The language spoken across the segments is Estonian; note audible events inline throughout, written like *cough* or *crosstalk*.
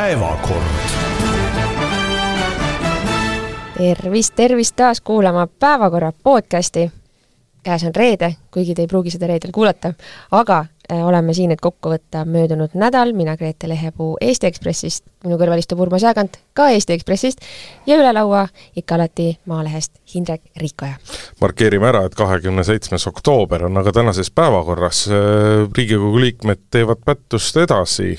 päevakord. tervist, tervist taas kuulama Päevakorra podcasti. käes on reede, kuigi te ei pruugi seda reedel kuulata, aga äh, oleme siin, et kokku võtta möödunud nädal, mina Grete Lehepuu Eesti Ekspressist, minu kõrval istub Urmas Jaagant ka Eesti Ekspressist ja üle laua ikka alati Maalehest Hindrek Riikoja. markeerime ära, et kahekümne seitsmes oktoober on aga tänases päevakorras, Riigikogu liikmed teevad pättust edasi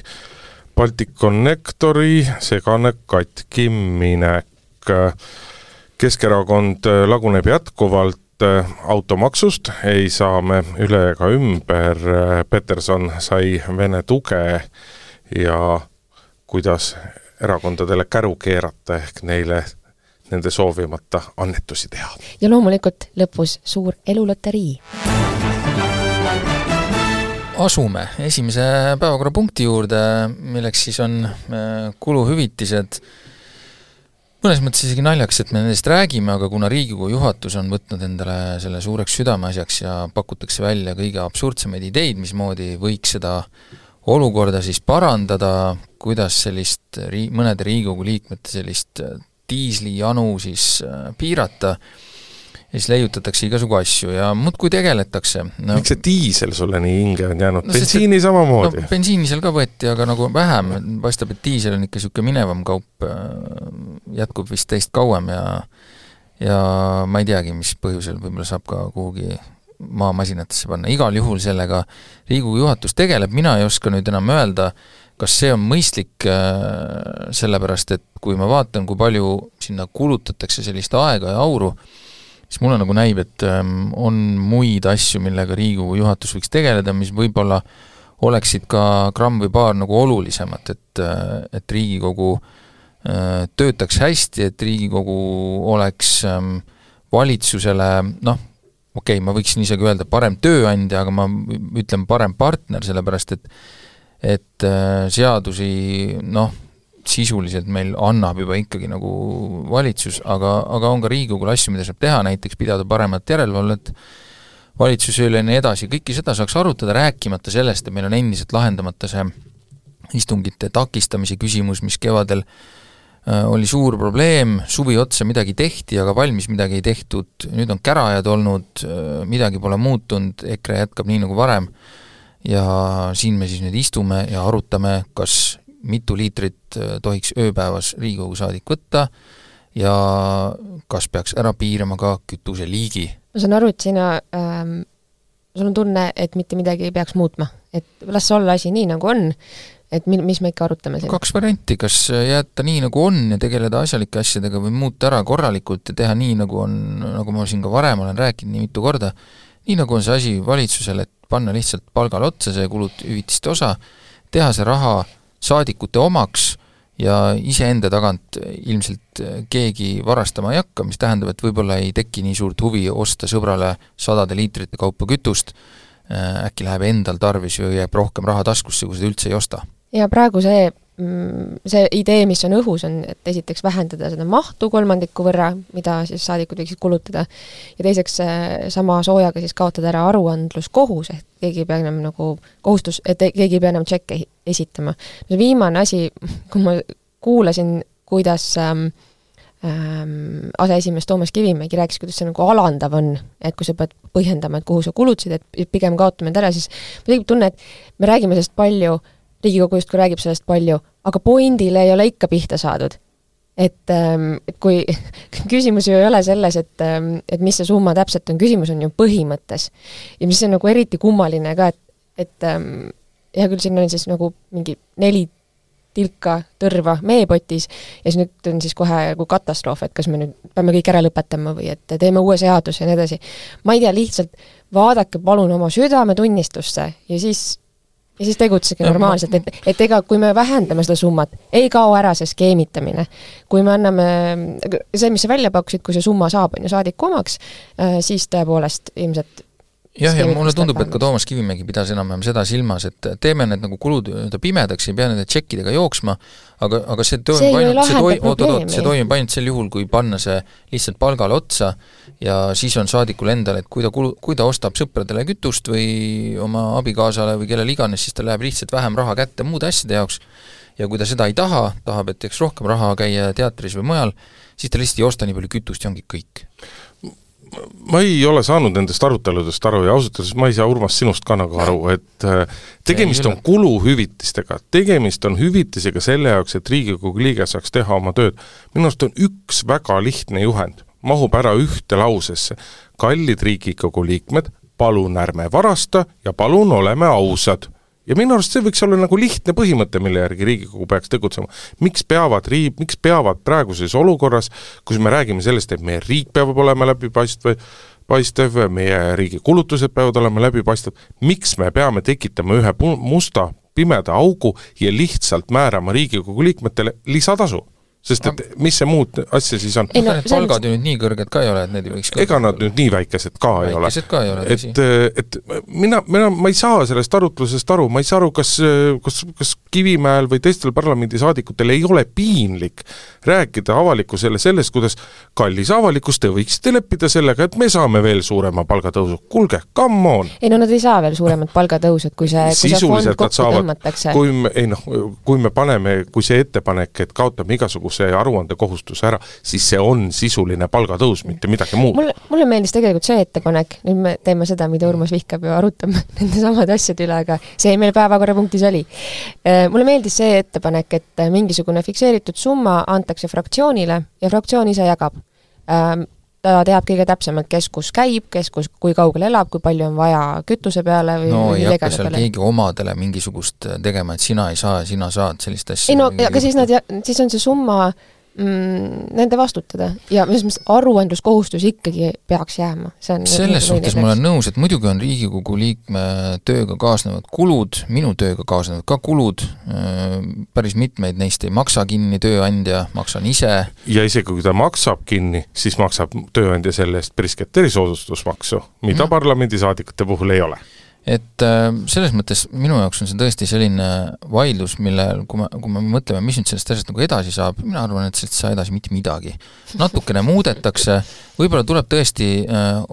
Balticconnectori segane katkiminek. Keskerakond laguneb jätkuvalt automaksust, ei saa me üle ega ümber, Peterson sai Vene tuge ja kuidas erakondadele käru keerata, ehk neile nende soovimata annetusi teha. ja loomulikult lõpus suur eluloterii asume esimese päevakorrapunkti juurde, milleks siis on äh, kuluhüvitised. mõnes mõttes isegi naljakas, et me nendest räägime, aga kuna Riigikogu juhatus on võtnud endale selle suureks südameasjaks ja pakutakse välja kõige absurdsemaid ideid, mismoodi võiks seda olukorda siis parandada, kuidas sellist ri-, mõnede Riigikogu liikmete sellist äh, diislijanu siis äh, piirata, ja siis leiutatakse igasugu asju ja muudkui tegeletakse. No,. miks see diisel sulle nii hinge on jäänud? No,, bensiini see, samamoodi. no,? bensiini seal ka võeti, aga nagu vähem, paistab, et diisel on ikka niisugune minevam kaup, äh, jätkub vist teist kauem ja ja ma ei teagi, mis põhjusel, võib-olla saab ka kuhugi maamasinatesse panna, igal juhul sellega Riigikogu juhatus tegeleb, mina ei oska nüüd enam öelda, kas see on mõistlik, äh, sellepärast et kui ma vaatan, kui palju sinna kulutatakse sellist aega ja auru, siis mulle nagu näib, et ähm, on muid asju, millega Riigikogu juhatus võiks tegeleda, mis võib-olla oleksid ka gramm või paar nagu olulisemad, et, äh, et Riigikogu äh, töötaks hästi, et Riigikogu oleks ähm, valitsusele noh, okei okay,, ma võiksin isegi öelda parem tööandja, aga ma ütlen parem partner, sellepärast et et äh, seadusi noh, sisuliselt meil annab juba ikkagi nagu valitsus, aga, aga on ka Riigikogul asju, mida saab teha, näiteks pidada paremat järelevalvet valitsuse üle ja nii edasi, kõike seda saaks arutada, rääkimata sellest, et meil on endiselt lahendamata see istungite takistamise küsimus, mis kevadel äh, oli suur probleem, suvi otsa midagi tehti, aga valmis midagi ei tehtud, nüüd on käraajad olnud, äh, midagi pole muutunud, EKRE jätkab nii nagu varem ja siin me siis nüüd istume ja arutame, kas mitu liitrit äh, tohiks ööpäevas Riigikogu saadik võtta ja kas peaks ära piirama ka kütuseliigi? ma saan aru, et sina ähm,, sul on tunne, et mitte midagi ei peaks muutma, et las olla asi nii, nagu on, et mi-, mis me ikka arutame siin? kaks varianti, kas jätta nii, nagu on ja tegeleda asjalike asjadega või muuta ära korralikult ja teha nii, nagu on, nagu ma siin ka varem olen rääkinud nii mitu korda, nii nagu on see asi valitsusel, et panna lihtsalt palgale otsa see kulut-, hüvitiste osa, teha see raha saadikute omaks ja iseenda tagant ilmselt keegi varastama ei hakka, mis tähendab, et võib-olla ei teki nii suurt huvi osta sõbrale sadade liitrite kaupa kütust, äkki läheb endal tarvis või jääb rohkem raha taskusse, kui seda üldse ei osta. ja praegu see see idee, mis on õhus, on, et esiteks vähendada seda mahtu kolmandiku võrra, mida siis saadikud võiksid kulutada, ja teiseks sama soojaga siis kaotada ära aruandluskohus, ehk keegi ei pea enam nagu kohustus, et keegi ei pea enam tšekke esitama. see viimane asi, kui ma kuulasin, kuidas ähm, ähm, aseesimees Toomas Kivimägi rääkis, kuidas see nagu alandav on, et kui sa pead põhjendama, et kuhu sa kulutasid, et pigem kaotame need ära, siis mul tekib tunne, et me räägime sellest palju, Riigikogu justkui räägib sellest palju, aga pointile ei ole ikka pihta saadud. et, ähm, et kui *laughs* küsimus ju ei ole selles, et, ähm, et mis see summa täpselt on, küsimus on ju põhimõttes. ja mis on nagu eriti kummaline ka, et, et ähm, hea küll, siin on siis nagu mingi neli tilka tõrva meepotis ja siis nüüd on siis kohe nagu katastroof, et kas me nüüd peame kõik ära lõpetama või et teeme uue seaduse ja nii edasi. ma ei tea, lihtsalt vaadake palun oma südametunnistusse ja siis ja siis tegutsege normaalselt, et, et ega kui me vähendame seda summat, ei kao ära see skeemitamine. kui me anname, see, mis sa välja pakkusid, kui see summa saab, on ju, saadiku omaks, äh, siis tõepoolest ilmselt jah, ja mulle tundub, et ka Toomas Kivimägi pidas enam-vähem seda silmas, et teeme need nagu kulud nii-öelda pimedaks, ei pea nende tšekkidega jooksma, aga, aga see toimub ainult, see toimub, oot-oot-oot, see toimub ainult sel juhul, kui panna see lihtsalt palgale otsa ja siis on saadikul endal, et kui ta kulu, kui ta ostab sõpradele kütust või oma abikaasale või kellele iganes, siis tal läheb lihtsalt vähem raha kätte muude asjade jaoks. Ja kui ta seda ei taha, tahab, et teeks rohkem raha käia teatris või mujal, siis ta lihtsalt ei osta nii palju kütust ja ongi kõik ma ei ole saanud nendest aruteludest aru ja ausalt öeldes ma ei saa, Urmas, sinust ka nagu aru, et äh, tegemist on kuluhüvitistega, tegemist on hüvitisega selle jaoks, et Riigikogu liige saaks teha oma tööd. minu arust on üks väga lihtne juhend, mahub ära ühte lausesse. kallid Riigikogu liikmed, palun ärme varasta ja palun oleme ausad ja minu arust see võiks olla nagu lihtne põhimõte, mille järgi Riigikogu peaks tegutsema. miks peavad riik, miks peavad praeguses olukorras, kus me räägime sellest, et meie riik peab olema läbipaistev, paistev, meie riigi kulutused peavad olema läbipaistvad, miks me peame tekitama ühe musta pimeda augu ja lihtsalt määrama Riigikogu liikmetele lisatasu? Sest et mis see muud asja siis on? ei no need palgad ju nüüd nii kõrged ka ei ole, et need ei võiks ega nad nüüd nii väikesed ka väikesed ei ole. väikesed ka ei ole, tõsi. et, et mina, mina, ma ei saa sellest arutlusest aru, ma ei saa aru, kas, kas, kas Kivimäel või teistel parlamendisaadikutel ei ole piinlik rääkida avalikkusele sellest, kuidas kallis avalikkus, te võiksite leppida sellega, et me saame veel suurema palgatõusu. kuulge, come on! ei no nad ei saa veel suuremat palgatõusu, et kui see, kui see fond kokku tõmmatakse. kui me, ei noh, kui me paneme, kui see ettepanek, et kaotame igasuguse see aruandekohustus ära, siis see on sisuline palgatõus, mitte midagi muud. mulle, mulle meeldis tegelikult see ettepanek, nüüd me teeme seda, mida Urmas vihkab ja arutame *laughs* nende samade asjade üle, aga see meil päevakorrapunktis oli. Äh, mulle meeldis see ettepanek, et mingisugune fikseeritud summa antakse fraktsioonile ja fraktsioon ise jagab ähm, ta teab kõige täpsemalt, kes kus käib, kes kus, kui kaugel elab, kui palju on vaja kütuse peale või no ei hakka seal peale. keegi omadele mingisugust tegema, et sina ei saa, sina saad, sellist asja ei no aga siis nad, siis on see summa mm, nende vastutada ja selles mõttes aruandluskohustus ikkagi peaks jääma, see on selles suhtes ma olen nõus, et muidugi on Riigikogu liikme tööga kaasnevad kulud, minu tööga kaasnevad ka kulud, äh, päris mitmeid neist ei maksa kinni tööandja, maksan ise. ja isegi kui ta maksab kinni, siis maksab tööandja selle eest prisket erisoodustusmaksu, mida mm. parlamendisaadikute puhul ei ole et äh, selles mõttes minu jaoks on see tõesti selline vaidlus, millel, kui me, kui me mõtleme, mis nüüd sellest asjast nagu edasi saab, mina arvan, et sellest ei saa edasi mitte midagi. natukene muudetakse, võib-olla tuleb tõesti äh,,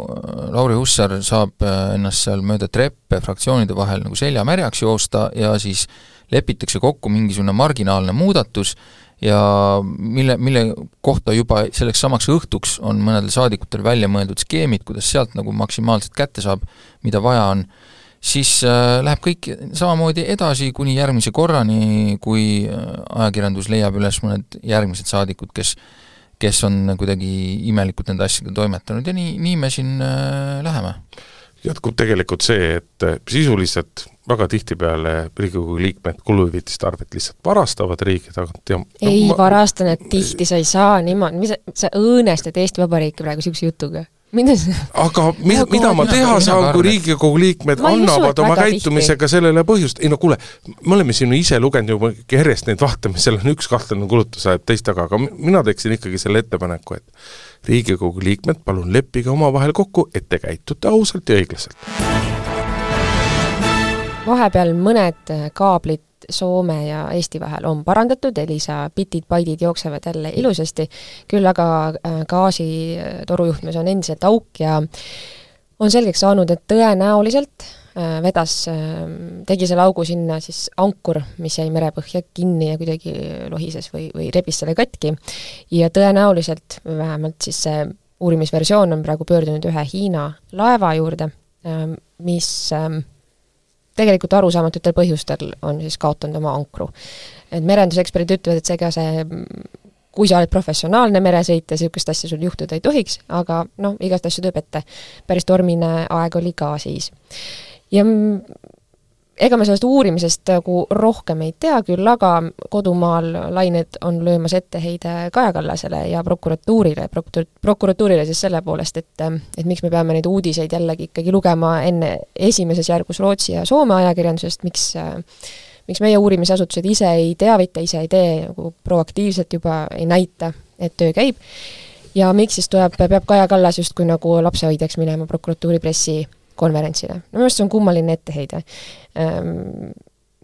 Lauri Hussar saab äh, ennast seal mööda treppe fraktsioonide vahel nagu selja märjaks joosta ja siis lepitakse kokku mingisugune marginaalne muudatus ja mille, mille kohta juba selleks samaks õhtuks on mõnedel saadikutel välja mõeldud skeemid, kuidas sealt nagu maksimaalselt kätte saab, mida vaja on siis äh, läheb kõik samamoodi edasi kuni järgmise korrani, kui äh, ajakirjandus leiab üles mõned järgmised saadikud, kes kes on kuidagi imelikult nende asjadega toimetanud. Ja nii, nii me siin äh, läheme. jätkub tegelikult see, et sisuliselt väga tihtipeale Riigikogu liikmed kuluhüvitiste arvelt lihtsalt varastavad riigi tagant ja ei no, ma... varasta nad tihti, sa ei saa niimoodi, mis sa, sa õõnestad Eesti Vabariiki praegu niisuguse jutuga mida sa aga mi-, mida ma teha saan, kui Riigikogu liikmed annavad oma käitumisega tihti. sellele põhjust, ei no kuule, me oleme siin ise lugenud juba järjest neid vahte, mis seal on üks kahtlane kulutus ajab teist taga, aga mina teeksin ikkagi selle ettepaneku, et Riigikogu liikmed, palun leppige omavahel kokku, et te käitute ausalt ja õiglaselt. Vahepeal mõned kaablid Soome ja Eesti vahel on parandatud, Elisa bitid-baidid jooksevad jälle ilusasti, küll aga äh, gaasitorujuhtmes on endiselt auk ja on selgeks saanud, et tõenäoliselt äh, vedas, äh, tegi selle augu sinna siis ankur, mis jäi merepõhja kinni ja kuidagi lohises või, või rebis selle katki. ja tõenäoliselt, vähemalt siis see uurimisversioon on praegu pöördunud ühe Hiina laeva juurde, mis tegelikult arusaamatutel põhjustel on siis kaotanud oma ankru. et merenduseksperdid ütlevad, et seega see kui sa oled professionaalne meresõitja, niisugust asja sul juhtuda ei tohiks, aga noh, igast asju tuleb ette. päris tormine aeg oli ka siis. ja ega me sellest uurimisest nagu rohkem ei tea, küll aga kodumaal lained on löömas etteheide Kaja Kallasele ja prokuratuurile, prokur-, prokuratuurile siis selle poolest, et et miks me peame neid uudiseid jällegi ikkagi lugema enne esimeses järgus Rootsi ja Soome ajakirjandusest, miks miks meie uurimisasutused ise ei teavita, ise ei tee nagu proaktiivselt juba, ei näita, et töö käib, ja miks siis tuleb, peab Kaja Kallas justkui nagu lapsehoidjaks minema prokuratuuri pressi konverentsile. minu meelest see on kummaline etteheide. Ehm,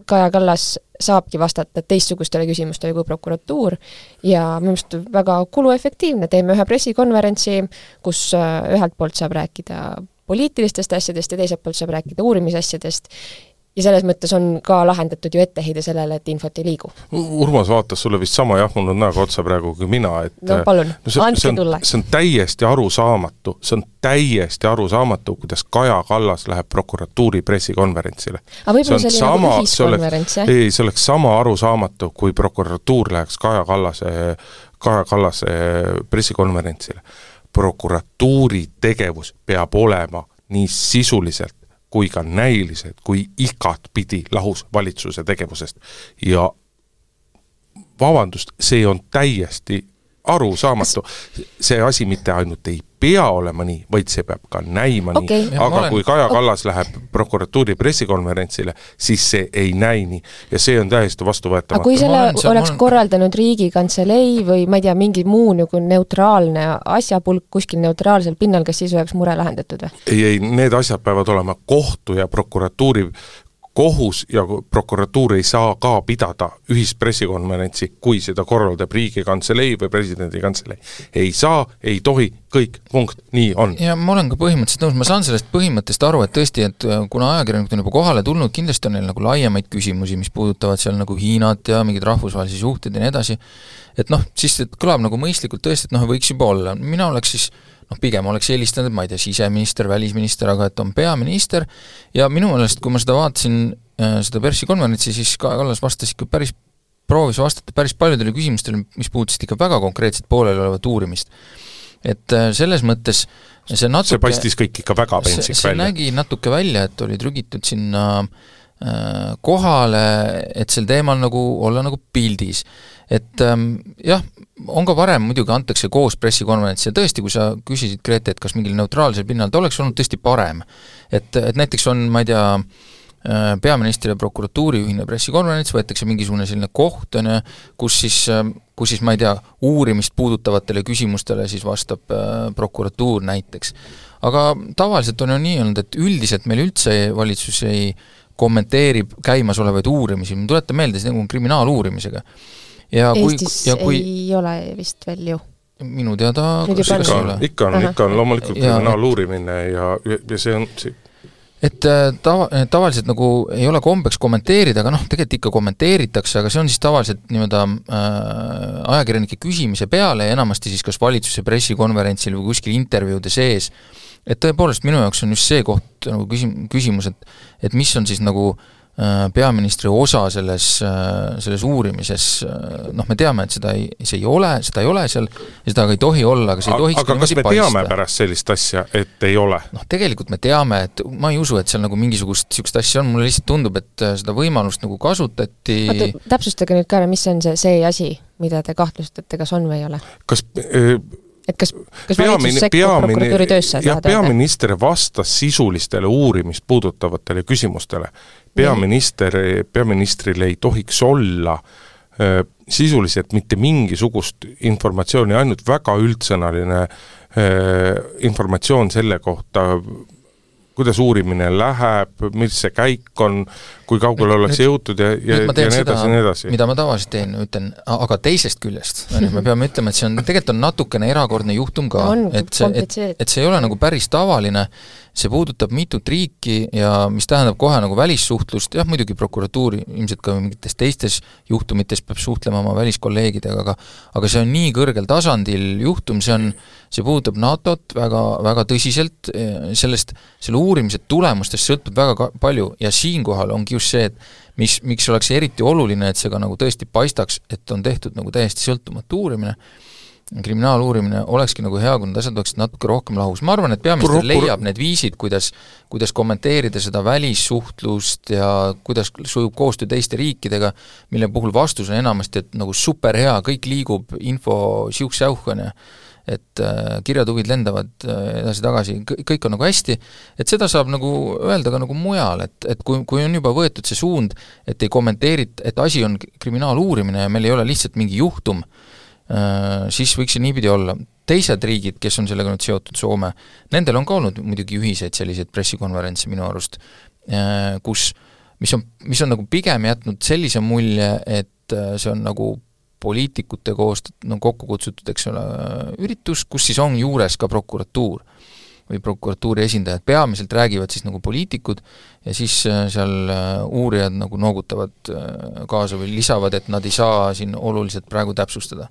Kaja Kallas saabki vastata teistsugustele küsimustele kui prokuratuur ja minu meelest väga kuluefektiivne, teeme ühe pressikonverentsi, kus äh, ühelt poolt saab rääkida poliitilistest asjadest ja teiselt poolt saab rääkida uurimisasjadest ja selles mõttes on ka lahendatud ju etteheide sellele, et infot ei liigu. Urmas vaatas sulle vist sama jahmunud näoga otsa praegu kui mina, et no palun no, andke tulla. see on täiesti arusaamatu, see on täiesti arusaamatu, kuidas Kaja Kallas läheb prokuratuuri pressikonverentsile. see oli nagu sama, ühiskonverents, jah? ei, see oleks sama arusaamatu, kui prokuratuur läheks Kaja Kallase, Kaja Kallase pressikonverentsile. prokuratuuri tegevus peab olema nii sisuliselt kui ka näiliselt kui igatpidi lahus valitsuse tegevusest. ja vabandust, see on täiesti arusaamatu. see asi mitte ainult ei pea olema nii, vaid see peab ka näima okay. nii. aga olen... kui Kaja Kallas okay. läheb prokuratuuri pressikonverentsile, siis see ei näi nii. ja see on täiesti vastuvõetamatu. aga kui selle olen, oleks olen... korraldanud Riigikantselei või ma ei tea, mingi muu nagu neutraalne asjapulk kuskil neutraalsel pinnal, kas siis oleks mure lahendatud või? ei, ei, need asjad peavad olema kohtu ja prokuratuuri kohus ja prokuratuur ei saa ka pidada ühist pressikonverentsi, kui seda korraldab Riigikantselei või presidendi kantselei. ei saa, ei tohi, kõik, punkt, nii on. ja ma olen ka põhimõtteliselt nõus, ma saan sellest põhimõttest aru, et tõesti, et äh, kuna ajakirjanikud on juba kohale tulnud, kindlasti on neil nagu laiemaid küsimusi, mis puudutavad seal nagu Hiinat ja mingeid rahvusvahelisi suhteid ja nii edasi, et noh, siis kõlab nagu mõistlikult tõesti, et noh, võiks juba olla, mina oleks siis noh, pigem oleks eelistanud, ma ei tea, siseminister, välisminister, aga et on peaminister ja minu meelest, kui ma seda vaatasin, äh, seda pressikonverentsi, siis Kaja Kallas vastas ikka päris, proovis vastata päris paljudele küsimustele, mis puudutasid ikka väga konkreetset pooleliolevat uurimist. et äh, selles mõttes see natuke see paistis kõik ikka väga pentsik välja. see nägi natuke välja, et oli trügitud sinna äh, kohale, et sel teemal nagu olla nagu pildis. et ähm, jah, on ka varem muidugi antakse koos pressikonverents ja tõesti, kui sa küsisid, Grete, et kas mingil neutraalsel pinnal ta oleks olnud tõesti parem. et, et näiteks on, ma ei tea, äh, peaministri ja prokuratuuri ühine pressikonverents, võetakse mingisugune selline koht, on ju, kus siis, äh, kus siis ma ei tea, uurimist puudutavatele küsimustele siis vastab äh, prokuratuur näiteks. aga tavaliselt on ju nii olnud, et üldiselt meil üldse valitsus ei kommenteerib käimasolevaid uurimisi, ma tuletan meelde, see nagu kriminaaluurimisega ja kui, ja kui ei ole vist veel ju? minu teada ikka on, ikka on, ikka on loomulikult kriminaaluurimine ja, ja see on see et äh, tava, tavaliselt nagu ei ole kombeks kommenteerida, aga noh, tegelikult ikka kommenteeritakse, aga see on siis tavaliselt nii-öelda äh, ajakirjanike küsimise peale ja enamasti siis kas valitsuse pressikonverentsil või kuskil intervjuude sees, et tõepoolest minu jaoks on just see koht nagu küsim-, küsimus, et et mis on siis nagu äh, Äh, peaministri osa selles, äh, selles uurimises, äh, noh, me teame, et seda ei, see ei ole, seda ei ole seal ja seda ka ei tohi olla, aga see ei tohiks aga kas me paista. teame pärast sellist asja, et ei ole? noh, tegelikult me teame, et ma ei usu, et seal nagu mingisugust niisugust asja on, mulle lihtsalt tundub, et seda võimalust nagu kasutati oota, täpsustage nüüd ka ära, mis on see, see asi, mida te kahtlustate, kas on või ei ole? kas äh, et kas, kas valitsus sekkub prokuratuuri töösse? jah, peaminister vastas sisulistele uurimist puudutavatele küsimustele. Peaminister, peaministril ei tohiks olla sisuliselt mitte mingisugust informatsiooni, ainult väga üldsõnaline informatsioon selle kohta, kuidas uurimine läheb, mis see käik on, kui kaugele ollakse jõutud ja, ja, ja nii edasi ja nii edasi. mida ma tavaliselt teen, ütlen, aga teisest küljest, on ju, me *laughs* peame ütlema, et see on, tegelikult on natukene erakordne juhtum ka, et see, et, et see ei ole nagu päris tavaline, see puudutab mitut riiki ja mis tähendab kohe nagu välissuhtlust, jah muidugi prokuratuur ilmselt ka mingites teistes juhtumites peab suhtlema oma väliskolleegidega, aga aga see on nii kõrgel tasandil juhtum, see on, see puudutab NATO-t väga, väga tõsiselt, sellest, selle uurimise tulemustest sõltub väga palju. Ja siinkohal ongi just see, et mis, miks oleks eriti oluline, et see ka nagu tõesti paistaks, et on tehtud nagu täiesti sõltumatu uurimine, kriminaaluurimine olekski nagu hea, kui need asjad oleksid natuke rohkem lahus, ma arvan, et peaminister Pro leiab need viisid, kuidas kuidas kommenteerida seda välissuhtlust ja kuidas sujub koostöö teiste riikidega, mille puhul vastus on enamasti, et nagu superhea, kõik liigub, info siuh-säuh, on ju, et äh, kirjatuvid lendavad äh, edasi-tagasi, kõik on nagu hästi, et seda saab nagu öelda ka nagu mujal, et, et kui, kui on juba võetud see suund, et ei kommenteerita, et asi on kriminaaluurimine ja meil ei ole lihtsalt mingi juhtum, Äh, siis võiks see niipidi olla. teised riigid, kes on sellega nüüd seotud, Soome, nendel on ka olnud muidugi ühiseid selliseid pressikonverentse minu arust, kus mis on, mis on nagu pigem jätnud sellise mulje, et see on nagu poliitikute koost-, no kokku kutsutud, eks ole, üritus, kus siis on juures ka prokuratuur. või prokuratuuri esindajad, peamiselt räägivad siis nagu poliitikud ja siis äh, seal uurijad nagu noogutavad kaasa või lisavad, et nad ei saa siin oluliselt praegu täpsustada.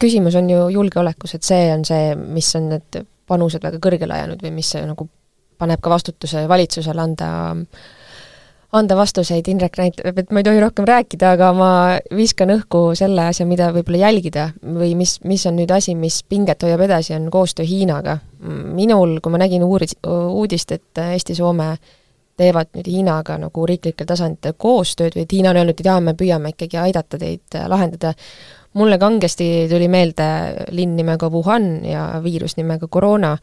Küsimus on ju julgeolekus, et see on see, mis on need panused väga kõrgele ajanud või mis nagu paneb ka vastutuse valitsusele anda anda vastuseid, Indrek näitab, et ma ei tohi rohkem rääkida, aga ma viskan õhku selle asja, mida võib-olla jälgida või mis, mis on nüüd asi, mis pinget hoiab edasi, on koostöö Hiinaga. minul, kui ma nägin uuris, uudist, et Eesti-Soome teevad nüüd Hiinaga nagu riiklikel tasanditel koostööd või et Hiina on öelnud, et jaa, me püüame ikkagi aidata teid lahendada, mulle kangesti tuli meelde linn nimega Wuhan ja viirus nimega koroona.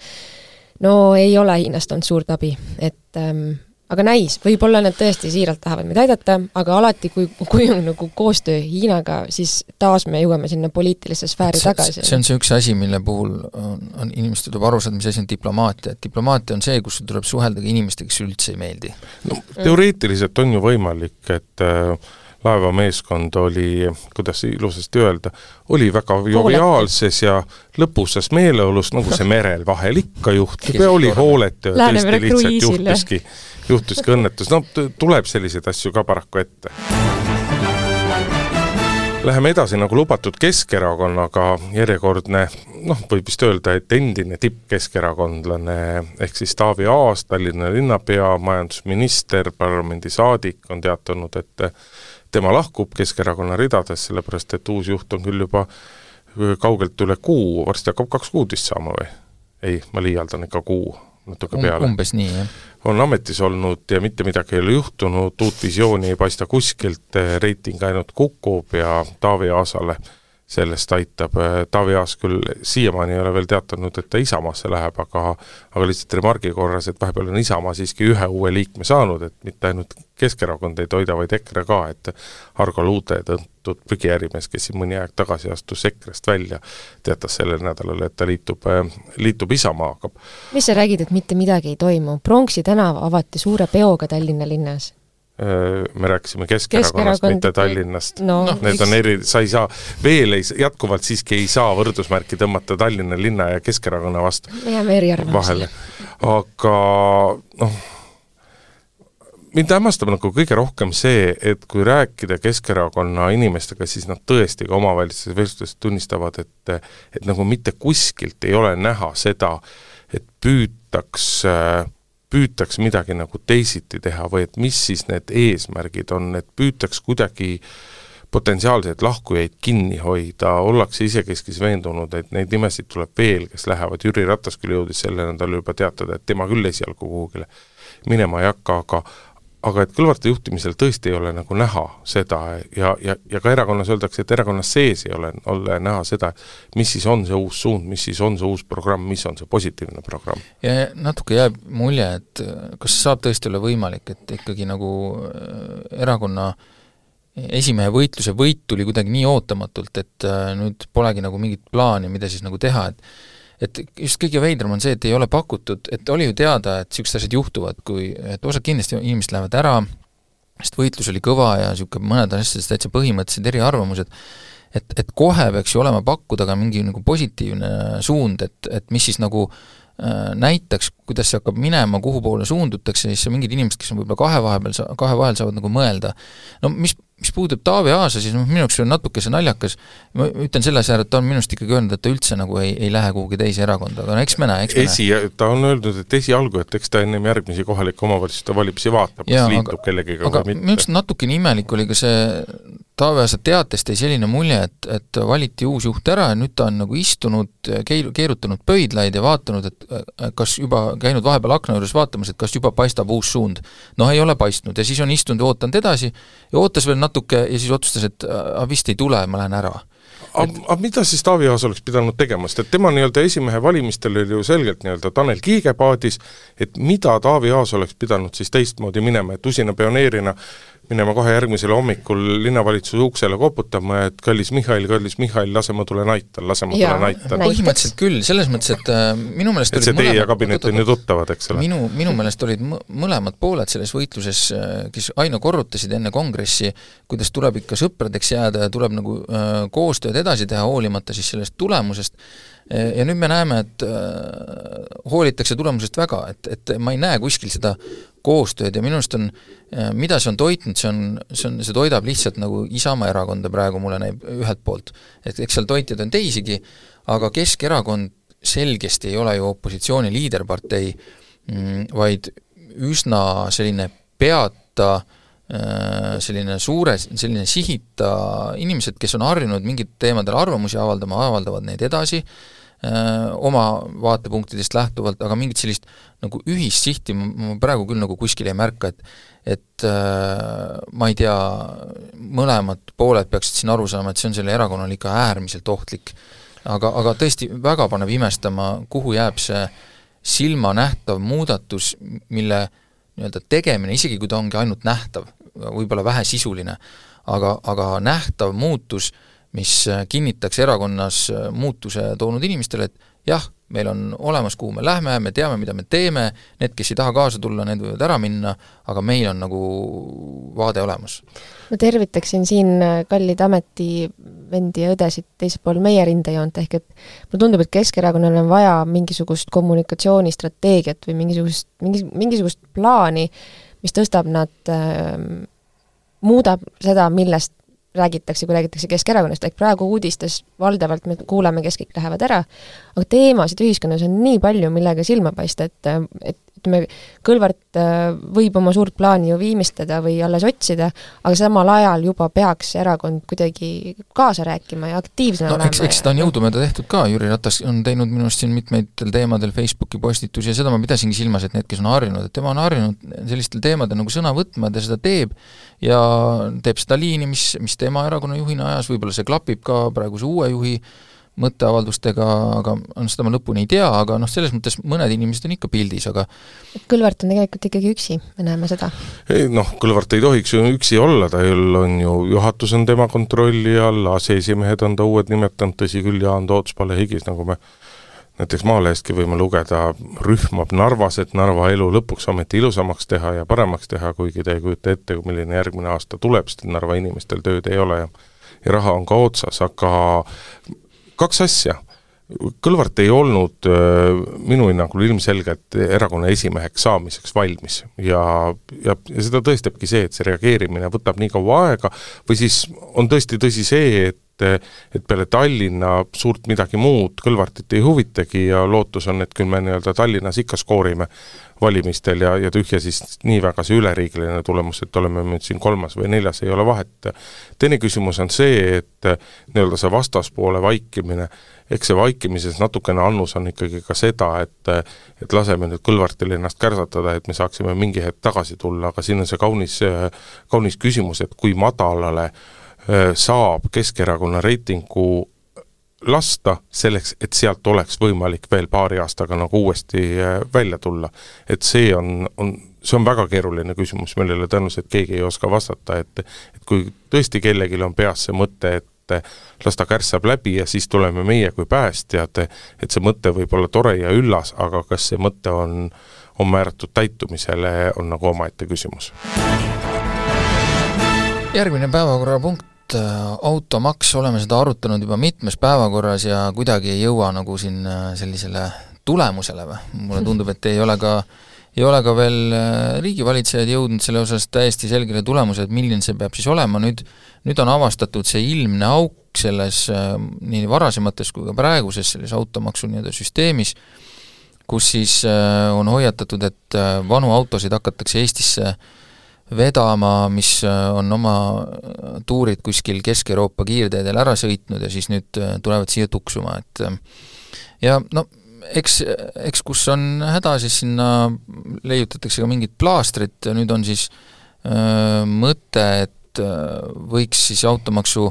no ei ole Hiinast olnud suurt abi, et ähm, aga näis, võib-olla nad tõesti siiralt tahavad meid aidata, aga alati, kui, kui on nagu koostöö Hiinaga, siis taas me jõuame sinna poliitilisse sfääri see, tagasi. see on see üks asi, mille puhul on, on inimestel tuleb aru saada, mis asi on diplomaatia, et diplomaatia on see, kus sul tuleb suhelda ka inimestega, kes sulle üldse ei meeldi. no teoreetiliselt on ju võimalik, et äh, laevameeskond oli, kuidas ilusasti öelda, oli väga joviaalses ja lõbusas meeleolus, nagu see merel vahel ikka juhtub. Ja oli hooletu ja tõesti lihtsalt juhtuski, juhtuski õnnetus, no tuleb selliseid asju ka paraku ette. Läheme edasi nagu lubatud Keskerakonnaga, järjekordne noh, võib vist öelda, et endine tippkeskerakondlane ehk siis Taavi Aas, Tallinna linnapea, majandusminister, parlamendisaadik on teatanud, et tema lahkub Keskerakonna ridadest, sellepärast et uus juht on küll juba kaugelt üle kuu, varsti hakkab kaks kuud vist saama või? ei, ma liialdan ikka kuu natuke um, peale. umbes nii, jah. on ametis olnud ja mitte midagi ei ole juhtunud, uut visiooni ei paista kuskilt, reiting ainult kukub ja Taavi Aasale sellest aitab, Taavi Aas küll siiamaani ei ole veel teatanud, et ta Isamaasse läheb, aga aga lihtsalt remargi korras, et vahepeal on Isamaa siiski ühe uue liikme saanud, et mitte ainult Keskerakond ei toida, vaid EKRE ka, et Argo Luude, tuntud prügiärimees, kes siin mõni aeg tagasi astus EKRE-st välja, teatas sellel nädalal, et ta liitub, liitub Isamaaga. mis sa räägid, et mitte midagi ei toimu? Pronksi tänav avati suure peoga Tallinna linnas me rääkisime Keskerakonnast, mitte Tallinnast no,. need on eri, sa ei saa, veel ei, jätkuvalt siiski ei saa võrdusmärki tõmmata Tallinna linna ja Keskerakonna vastu. me jääme eriarvamusele. aga noh, mind hämmastab nagu kõige rohkem see, et kui rääkida Keskerakonna inimestega, siis nad tõesti ka omavahelistes vestlustes tunnistavad, et et nagu mitte kuskilt ei ole näha seda, et püütaks äh, püütaks midagi nagu teisiti teha või et mis siis need eesmärgid on, et püütaks kuidagi potentsiaalseid lahkujaid kinni hoida, ollakse isekeskis veendunud, et neid nimesid tuleb veel, kes lähevad, Jüri Ratas küll jõudis selle nädala juba teatada, et tema küll esialgu kuhugile minema ei hakka, aga aga et Kõlvarti juhtimisel tõesti ei ole nagu näha seda ja, ja, ja ka erakonnas öeldakse, et erakonnas sees ei ole, ole näha seda, mis siis on see uus suund, mis siis on see uus programm, mis on see positiivne programm. ja natuke jääb mulje, et kas saab tõesti olla võimalik, et ikkagi nagu äh, erakonna esimehe võitluse võit tuli kuidagi nii ootamatult, et äh, nüüd polegi nagu mingit plaani, mida siis nagu teha, et et just kõige veidram on see, et ei ole pakutud, et oli ju teada, et niisugused asjad juhtuvad, kui, et osad kindlasti inimesed lähevad ära, sest võitlus oli kõva ja niisugune mõned asjades täitsa põhimõttelised eriarvamused, et, et kohe peaks ju olema pakkuda ka mingi nagu positiivne suund, et, et mis siis nagu äh, näitaks, kuidas see hakkab minema, kuhu poole suundutakse, siis mingid inimesed, kes on võib-olla kahe vahepeal, kahe vahel saavad nagu mõelda. no mis mis puudub Taavi Aasa, siis noh, minu jaoks see on natukese naljakas, ma ütlen selle asja ära, et ta on minu arust ikkagi öelnud, et ta üldse nagu ei, ei lähe kuhugi teise erakonda, aga no eks me näe, eks me Esi, näe. ta on öelnud, et esialgu, et eks ta ennem järgmisi kohalike omavalitsuste valimisi vaatab, kas liitub kellegagi või mitte. minu arust natukene imelik oli ka see Taavi Aasa teatest jäi selline mulje, et, et valiti uus juht ära ja nüüd ta on nagu istunud, keil-, keerutanud pöidlaid ja vaatanud, et kas juba, käinud vahepeal akna juures vaatamas, et kas juba paistab uus suund. noh, ei ole paistnud ja siis on istunud ja ootanud edasi ja ootas veel natuke ja siis otsustas, et a, vist ei tule, ma lähen ära aga, aga mida siis Taavi Aas oleks pidanud tegema, sest et tema nii-öelda esimehe valimistel oli ju selgelt nii-öelda Tanel Kiige paadis, et mida Taavi Aas oleks pidanud siis teistmoodi minema, et usina pioneerina minema kohe järgmisel hommikul linnavalitsuse uksele koputama, et kallis Mihhail, kallis Mihhail, lase ma tulen aitan, lase ma tulen aitan. põhimõtteliselt küll, selles mõttes, et äh, minu meelest et see teie ja kabinet on ju tuttavad, eks ole? minu, minu meelest olid mõlemad pooled selles võitluses, äh, kes aina korrutasid enne kongressi, kuidas tuleb ikka sõpradeks jääda ja tuleb nagu äh, koostööd edasi teha, hoolimata siis sellest tulemusest, ja nüüd me näeme, et äh, hoolitakse tulemusest väga, et, et ma ei näe kuskil seda koostööd ja minu arust on, äh, mida see on toitnud, see on, see on, see toidab lihtsalt nagu Isamaa erakonda praegu, mulle näib ühelt poolt. et eks seal toitjaid on teisigi, aga Keskerakond selgesti ei ole ju opositsiooni liiderpartei, mm, vaid üsna selline peata äh, selline suure, selline sihita, inimesed, kes on harjunud mingitel teemadel arvamusi avaldama, avaldavad neid edasi, oma vaatepunktidest lähtuvalt, aga mingit sellist nagu ühist sihti ma praegu küll nagu kuskil ei märka, et et ma ei tea, mõlemad pooled peaksid siin aru saama, et see on sellele erakonnale ikka äärmiselt ohtlik. aga, aga tõesti väga paneb imestama, kuhu jääb see silmanähtav muudatus, mille nii-öelda tegemine, isegi kui ta ongi ainult nähtav, võib-olla vähesisuline, aga, aga nähtav muutus äh, mis äh, kinnitaks erakonnas äh, muutuse toonud inimestele, et jah, meil on olemas, kuhu me lähme, me teame, mida me teeme, need, kes ei taha kaasa tulla, need võivad ära minna, aga meil on nagu vaade olemas. ma tervitaksin siin äh, kallid ametivendi ja õdesid teisel pool meie rindejoont, ehk et mulle tundub, et Keskerakonnal on vaja mingisugust kommunikatsioonistrateegiat või mingisugust, mingi, mingisugust plaani, mis tõstab nad äh, muudab seda, millest räägitakse, kui räägitakse Keskerakonnast, ehk praegu uudistes valdavalt me kuuleme, kes kõik lähevad ära, aga teemasid ühiskonnas on nii palju, millega silma paista, et, et ütleme, Kõlvart äh, võib oma suurt plaani ju viimistleda või alles otsida, aga samal ajal juba peaks erakond kuidagi kaasa rääkima ja aktiivsena no, olema. eks, eks seda on jõudumööda tehtud ka, Jüri Ratas on teinud minu arust siin mitmetel teemadel Facebooki postitusi ja seda ma pidasingi silmas, et need, kes on harjunud, et tema on harjunud sellistel teemadel nagu sõna võtma, ta seda teeb ja teeb seda liini, mis, mis tema erakonna juhina ajas, võib-olla see klapib ka praeguse uue juhi mõtteavaldustega, aga noh, seda ma lõpuni ei tea, aga noh, selles mõttes mõned inimesed on ikka pildis, aga Kõlvart on tegelikult ikkagi üksi, me näeme seda. ei noh, Kõlvart ei tohiks ju üksi olla, ta ju on ju, juhatus on tema kontrolli all, aseesimehed on ta uued nimetanud, tõsi küll, Jaan Toots, Palle Higis, nagu me näiteks Maalehestki võime lugeda, rühmab Narvas, et Narva elu lõpuks ometi ilusamaks teha ja paremaks teha, kuigi ta ei kujuta ette, milline järgmine aasta tuleb, sest Narva inimestel tööd ei ole ja ja raha on ka otsas, aga kaks asja. Kõlvart ei olnud minu hinnangul ilmselgelt erakonna esimeheks saamiseks valmis ja, ja, ja seda tõestabki see, et see reageerimine võtab nii kaua aega või siis on tõesti tõsi see, et et peale Tallinna suurt midagi muud Kõlvartit ei huvitagi ja lootus on, et küll me nii-öelda Tallinnas ikka skoorime valimistel ja, ja tühja siis nii väga see üleriigiline tulemus, et oleme nüüd siin kolmas või neljas, ei ole vahet. teine küsimus on see, et nii-öelda see vastaspoole vaikimine, eks see vaikimises natukene annus on ikkagi ka seda, et et laseme nüüd Kõlvartil ennast kärsatada, et me saaksime mingi hetk tagasi tulla, aga siin on see kaunis, kaunis küsimus, et kui madalale saab Keskerakonna reitingu lasta selleks, et sealt oleks võimalik veel paari aastaga nagu uuesti äh, välja tulla. et see on, on, see on väga keeruline küsimus, millele tõenäoliselt keegi ei oska vastata, et et kui tõesti kellelgi on peas see mõte, et las ta kärssab läbi ja siis tuleme meie kui päästjad, et see mõte võib olla tore ja üllas, aga kas see mõte on, on määratud täitumisele, on nagu omaette küsimus. järgmine päevakorrapunkt Äh, automaks, oleme seda arutanud juba mitmes päevakorras ja kuidagi ei jõua nagu siin äh, sellisele tulemusele või? mulle tundub, et ei ole ka, ei ole ka veel äh, riigivalitsejad jõudnud selle osas täiesti selgele tulemusele, et milline see peab siis olema, nüüd nüüd on avastatud see ilmne auk selles nii varasemates kui ka praeguses selles automaksu nii-öelda süsteemis, kus siis on hoiatatud, et vanu autosid hakatakse Eestisse äh, vedama, mis äh, on oma äh, tuurid kuskil Kesk-Euroopa kiirteedel ära sõitnud ja siis nüüd äh, tulevad siia tuksuma, et ja no eks, eks kus on häda, siis sinna leiutatakse ka mingit plaastrit ja nüüd on siis öö, mõte, et öö, võiks siis automaksu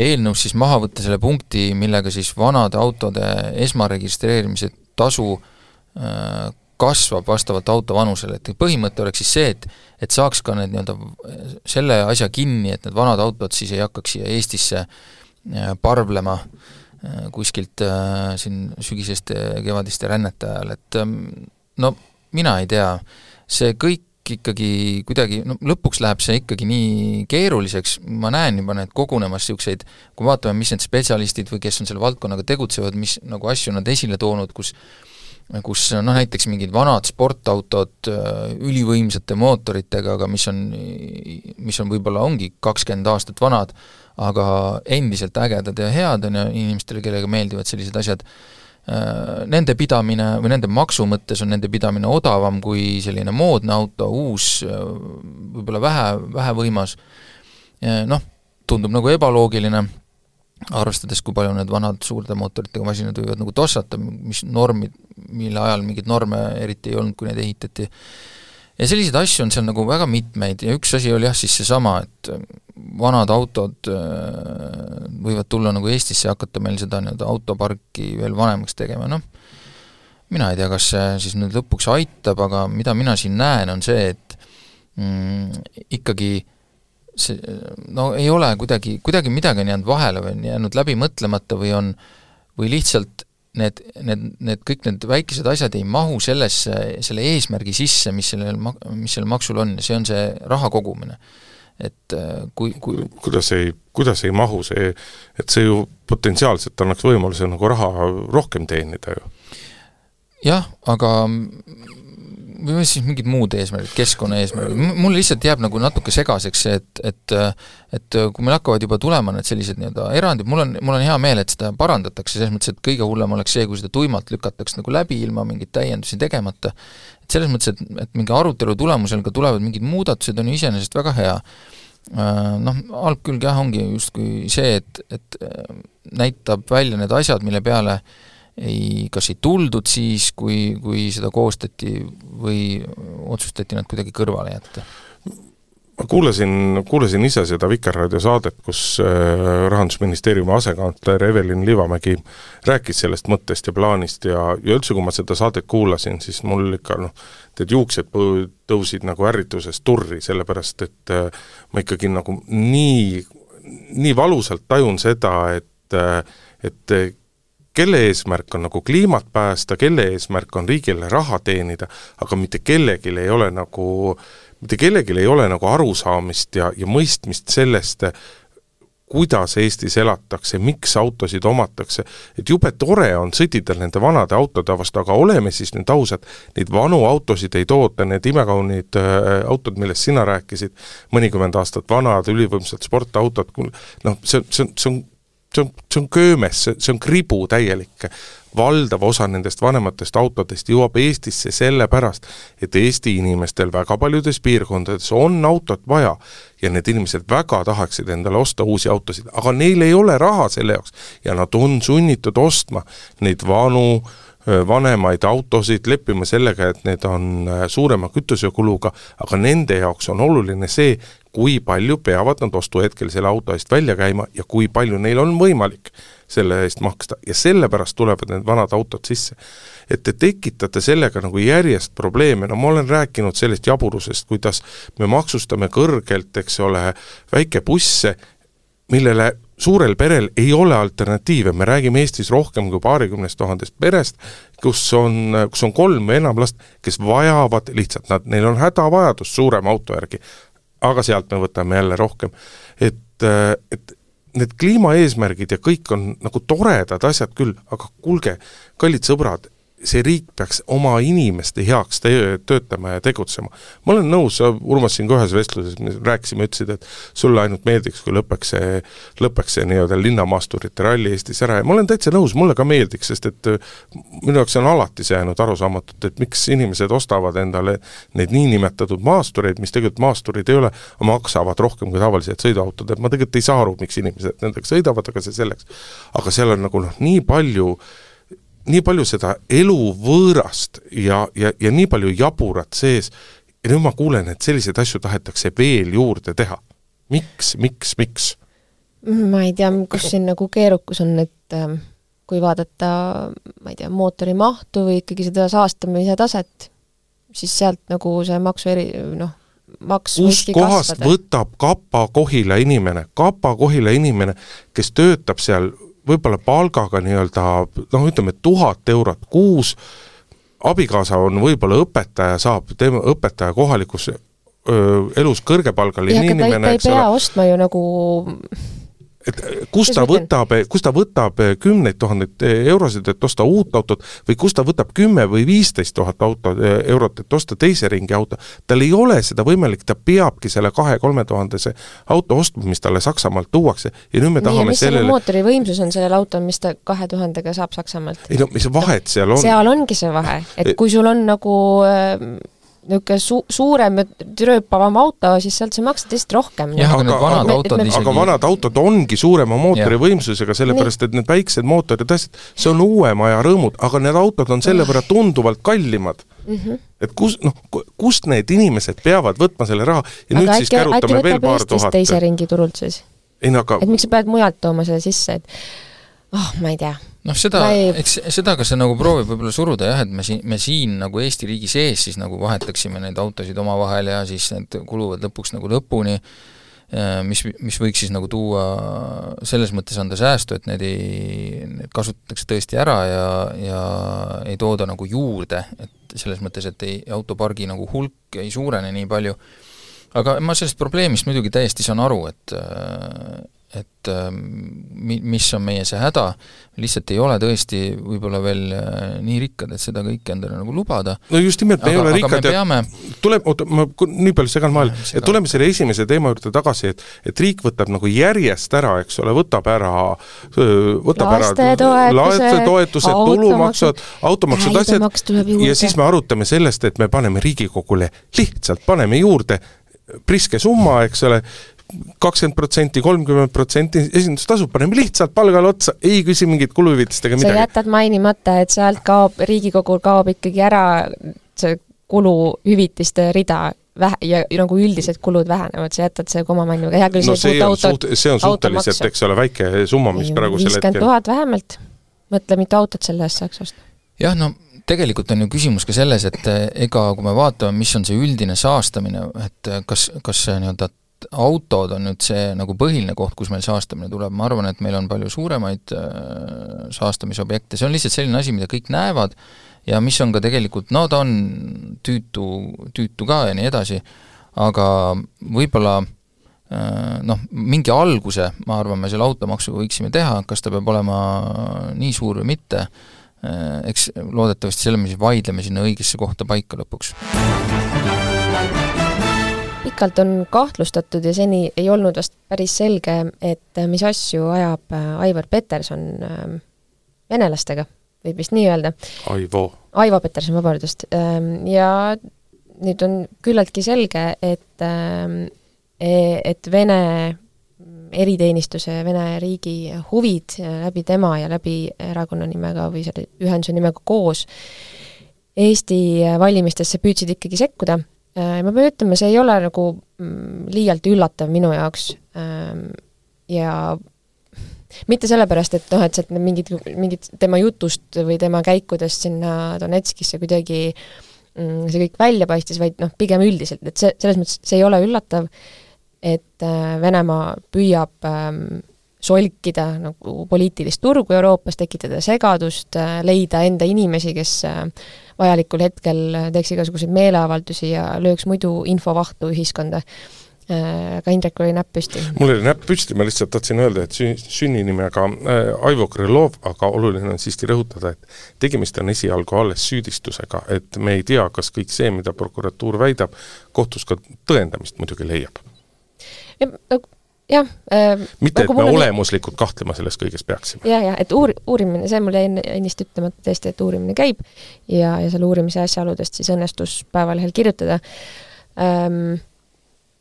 eelnõus siis maha võtta selle punkti, millega siis vanade autode esmaregistreerimise tasu öö, kasvab vastavalt auto vanusele, et põhimõte oleks siis see, et et saaks ka need nii-öelda selle asja kinni, et need vanad autod siis ei hakkaks siia Eestisse äh, parvlema äh, kuskilt äh, siin sügiseste, kevadiste rännete ajal, et ähm, no mina ei tea, see kõik ikkagi kuidagi, no lõpuks läheb see ikkagi nii keeruliseks, ma näen juba need kogunemas niisuguseid, kui vaatame, mis need spetsialistid või kes on selle valdkonnaga tegutsevad, mis nagu asju nad esile toonud, kus kus noh, näiteks mingid vanad sportautod äh, ülivõimsate mootoritega, aga mis on, mis on võib-olla ongi kakskümmend aastat vanad, aga endiselt ägedad ja head, on ju, inimestele, kellega meeldivad sellised asjad, äh, nende pidamine või nende maksu mõttes on nende pidamine odavam kui selline moodne auto, uus, äh, võib-olla vähe, vähevõimas, noh, tundub nagu ebaloogiline arvestades, kui palju need vanad suurte mootoritega masinad võivad nagu tossata, mis normid, mille ajal mingeid norme eriti ei olnud, kui neid ehitati, ja selliseid asju on seal nagu väga mitmeid ja üks asi oli jah, siis seesama, et vanad autod äh, võivad tulla nagu Eestisse ja hakata meil seda nii-öelda autoparki veel vanemaks tegema, noh, mina ei tea, kas see siis nüüd lõpuks aitab, aga mida mina siin näen, on see, et mm, ikkagi äh, see no ei ole kuidagi, kuidagi midagi on jäänud vahele või on jäänud läbi mõtlemata või on, või lihtsalt need, need, need kõik need väikesed asjad ei mahu sellesse, selle eesmärgi sisse, mis sellel ma-, mis sellel maksul on ja see on see raha kogumine. et äh, kui, kui kuidas ei, kuidas ei mahu see, et see ju potentsiaalselt annaks võimaluse nagu raha rohkem teenida ju? jah, aga või siis mingid muud eesmärgid, keskkonnaeesmärgid, mul lihtsalt jääb nagu natuke segaseks see, et, et et kui meil hakkavad juba tulema need sellised nii-öelda erandid, mul on, mul on hea meel, et seda parandatakse, selles mõttes, et kõige hullem oleks see, kui seda tuimalt lükataks nagu läbi ilma mingeid täiendusi tegemata. et selles mõttes, et, et mingi arutelu tulemusel ka tulevad mingid muudatused, on ju iseenesest väga hea. Noh, halb külg jah, ongi justkui see, et, et näitab välja need asjad, mille peale äh, ei, kas ei tuldud siis, kui, kui seda koostati või otsustati nad kuidagi kõrvale jätta? ma kuulasin, kuulasin ise seda Vikerraadio saadet, kus äh, Rahandusministeeriumi asekantsler Evelin Liivamägi rääkis sellest mõttest ja plaanist ja, ja üldse, kui ma seda saadet kuulasin, siis mul ikka noh, need juuksed tõusid nagu ärritusest turri, sellepärast et äh, ma ikkagi nagu nii, nii valusalt tajun seda, et äh, et kelle eesmärk on nagu kliimat päästa, kelle eesmärk on riigile raha teenida, aga mitte kellelgi ei ole nagu, mitte kellelgi ei ole nagu arusaamist ja, ja mõistmist sellest, kuidas Eestis elatakse, miks autosid omatakse, et jube tore on sõdida nende vanade autode vastu, aga oleme siis nüüd ausad, neid vanu autosid ei toota, need imekaunid äh, autod, millest sina rääkisid, mõnikümmend aastat vanad ülivõimsad sportautod, noh, see, see, see on see on, see on köömes, see, on kribu täielik. valdav osa nendest vanematest autodest jõuab Eestisse sellepärast, et Eesti inimestel väga paljudes piirkondades on autot vaja ja need inimesed väga tahaksid endale osta uusi autosid, aga neil ei ole raha selle jaoks ja nad on sunnitud ostma neid vanu vanemaid autosid, leppima sellega, et need on suurema kütusekuluga, aga nende jaoks on oluline see, kui palju peavad nad ostuhetkel selle auto eest välja käima ja kui palju neil on võimalik selle eest maksta. Ja sellepärast tulevad need vanad autod sisse. et te tekitate sellega nagu järjest probleeme, no ma olen rääkinud sellest jaburusest, kuidas me maksustame kõrgelt, eks ole, väikebusse, millele suurel perel ei ole alternatiive, me räägime Eestis rohkem kui paarikümnest tuhandest perest, kus on, kus on kolm või enam last, kes vajavad lihtsalt, nad, neil on hädavajadus suurema auto järgi aga sealt me võtame jälle rohkem. et, äh, et need kliimaeesmärgid ja kõik on nagu toredad asjad küll, aga kuulge, kallid sõbrad, see riik peaks oma inimeste heaks töö, töötama ja tegutsema. ma olen nõus, Urmas siin ka ühes vestluses me rääkisime, ütlesid, et sulle ainult meeldiks, kui lõpeks see, lõpeks see nii-öelda linnamaasturite ralli Eestis ära ja ma olen täitsa nõus, mulle ka meeldiks, sest et äh, minu jaoks on alati see jäänud arusaamatult, et miks inimesed ostavad endale neid niinimetatud maastureid, mis tegelikult maasturid ei ole, maksavad rohkem kui tavalised sõiduautod, et ma tegelikult ei saa aru, miks inimesed nendega sõidavad, aga see selleks. aga seal on nagu noh, nii palju nii palju seda eluvõõrast ja, ja, ja nii palju jaburat sees ja nüüd ma kuulen, et selliseid asju tahetakse veel juurde teha. miks, miks, miks? ma ei tea, kus siin nagu keerukus on, et äh, kui vaadata, ma ei tea, mootori mahtu või ikkagi seda saastamise taset, siis sealt nagu see maksu eri, noh, maks kust kohast kasvada. võtab Kapa-Kohila inimene, Kapa-Kohila inimene, kes töötab seal võib-olla palgaga nii-öelda noh, ütleme tuhat eurot kuus, abikaasa on võib-olla õpetaja, saab teema, õpetaja kohalikus öö, elus kõrgepalgaline inimene, eks ole. ta ei pea ostma ju nagu et kust ta võtab, kust ta võtab kümneid tuhandeid eurosid, et osta uut autot või kust ta võtab kümme või viisteist tuhat auto, eurot, et osta teise ringi auto, tal ei ole seda võimalik, ta peabki selle kahe-kolme tuhandese auto ostma, mis talle Saksamaalt tuuakse ja nüüd me tahame Nii, sellele mootori võimsus on sellel autol, mis ta kahe tuhandega saab Saksamaalt? ei no mis vahet seal on? seal ongi see vahe, et kui sul on nagu äh, niisugune su-, suurem ja rööpavam auto, siis sealt sa maksad lihtsalt rohkem. jah, aga need vanad autod isegi aga vanad autod ongi suurema mootorivõimsusega, sellepärast et need väiksed mootorid, asjad, see on uuema aja rõõmud, aga need autod on selle võrra tunduvalt kallimad mm. -hmm. et kus, noh, kust need inimesed peavad võtma selle raha ja aga nüüd äkki, siis kärutame veel paar tuhat. teise ringi turult siis? ei no aga et miks sa pead mujalt tooma selle sisse, et oh, ma ei tea. Noh, seda, eks seda, kas see nagu proovib võib-olla suruda jah, et me siin, me siin nagu Eesti riigi sees siis nagu vahetaksime neid autosid omavahel ja siis need kuluvad lõpuks nagu lõpuni, äh, mis, mis võiks siis nagu tuua, selles mõttes anda säästu, et need ei, need kasutatakse tõesti ära ja, ja ei tooda nagu juurde, et selles mõttes, et ei, autopargi nagu hulk ei suurene nii palju, aga ma sellest probleemist muidugi täiesti saan aru, et et ähm, mi-, mis on meie see häda, lihtsalt ei ole tõesti võib-olla veel äh, nii rikkad, et seda kõike endale nagu lubada. no just nimelt, me ei ole rikkad ja peame... tuleb, oota, ma nii palju segan vahele, et tuleme selle esimese teema juurde tagasi, et et riik võtab nagu järjest ära, eks ole, võtab ära, võtab ära lastetoetused, tulumaksud, automaksud, asjad, ja siis me arutame sellest, et me paneme Riigikogule, lihtsalt paneme juurde priske summa, eks ole, kakskümmend protsenti, kolmkümmend protsenti esindustasu, paneme lihtsalt palgale otsa, ei küsi mingit kuluhüvitist ega midagi. sa jätad mainimata, et sealt kaob, Riigikogul kaob ikkagi ära see kuluhüvitiste rida vähe, ja nagu üldised kulud vähenevad, sa jätad see komamannuga, hea küll, no see on autot, suht-, see on suhteliselt, eks ole, väike summa, mis praegusel hetkel viiskümmend tuhat vähemalt, mõtle, mitu autot selle eest saaks osta. jah, no tegelikult on ju küsimus ka selles, et ega kui me vaatame, mis on see üldine saastamine, et kas, kas see nii-öelda autod on nüüd see nagu põhiline koht, kus meil saastamine tuleb, ma arvan, et meil on palju suuremaid äh, saastamisobjekte, see on lihtsalt selline asi, mida kõik näevad ja mis on ka tegelikult, no ta on tüütu, tüütu ka ja nii edasi, aga võib-olla äh, noh, mingi alguse, ma arvan, me selle automaksuga võiksime teha, kas ta peab olema nii suur või mitte, äh, eks loodetavasti selle me siis vaidleme sinna õigesse kohta paika lõpuks pikalt on kahtlustatud ja seni ei olnud vast päris selge, et äh, mis asju ajab äh, Aivar Peterson ähm, venelastega, võib vist nii öelda. Aivo. Aivo Peterson, vabandust. Ähm, ja nüüd on küllaltki selge, et, ähm, e-, et Vene eriteenistuse ja Vene riigi huvid äh, läbi tema ja läbi erakonna nimega või selle ühenduse nimega koos Eesti valimistesse püüdsid ikkagi sekkuda ma pean ütlema, see ei ole nagu mm, liialt üllatav minu jaoks. Ähm, ja *laughs* mitte sellepärast, et noh, et sealt mingid, mingid tema jutust või tema käikudest sinna Donetskisse kuidagi mm, see kõik välja paistis, vaid noh, pigem üldiselt, et see, selles mõttes see ei ole üllatav, et äh, Venemaa püüab ähm, solkida nagu poliitilist turgu Euroopas, tekitada segadust, äh, leida enda inimesi, kes äh, vajalikul hetkel teeks igasuguseid meeleavaldusi ja lööks muidu infovahtu ühiskonda. Äh, ka Indrekul oli näpp püsti. mul oli näpp püsti, ma lihtsalt tahtsin öelda, et sü-, sünnimega Aivo Krõlov, aga oluline on siiski rõhutada, et tegemist on esialgu alles süüdistusega, et me ei tea, kas kõik see, mida prokuratuur väidab, kohtus ka tõendamist muidugi leiab. no jah äh,. mitte, et me olemuslikult kahtlema selles kõiges peaksime. jah, jah, et uur-, uurimine, see mul jäi ennist ütlemata tõesti, et uurimine käib ja, ja selle uurimise asjaoludest siis õnnestus Päevalehel kirjutada ähm,.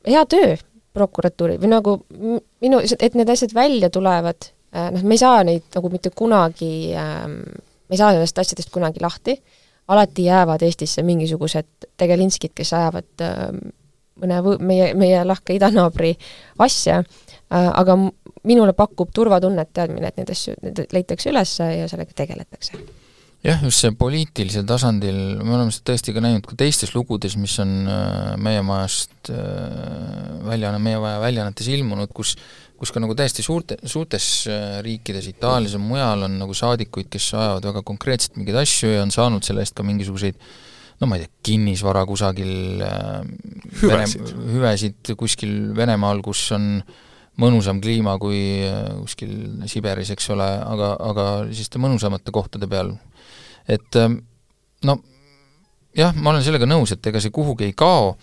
hea töö prokuratuuri või nagu minu, et need asjad välja tulevad äh,, noh, me ei saa neid nagu mitte kunagi ähm,, me ei saa nendest asjadest kunagi lahti, alati jäävad Eestisse mingisugused tegelinskid, kes ajavad ähm, mõne meie, meie lahke idanaabri asja, äh, aga minule pakub turvatunnet teadmine, et neid asju, need leitakse üles ja sellega tegeletakse. Jah, just see poliitilisel tasandil, me oleme seda tõesti ka näinud ka teistes lugudes, mis on äh, meie majast äh, väljaanne, meie maja väljaannetes ilmunud, kus kus ka nagu täiesti suurte, suurtes äh, riikides, Itaalias ja mujal on nagu saadikuid, kes ajavad väga konkreetselt mingeid asju ja on saanud selle eest ka mingisuguseid no ma ei tea, kinnisvara kusagil hüvesid, Vene, hüvesid kuskil Venemaal, kus on mõnusam kliima kui kuskil Siberis, eks ole, aga, aga selliste mõnusamate kohtade peal. Et ähm, no jah, ma olen sellega nõus, et ega see kuhugi ei kao.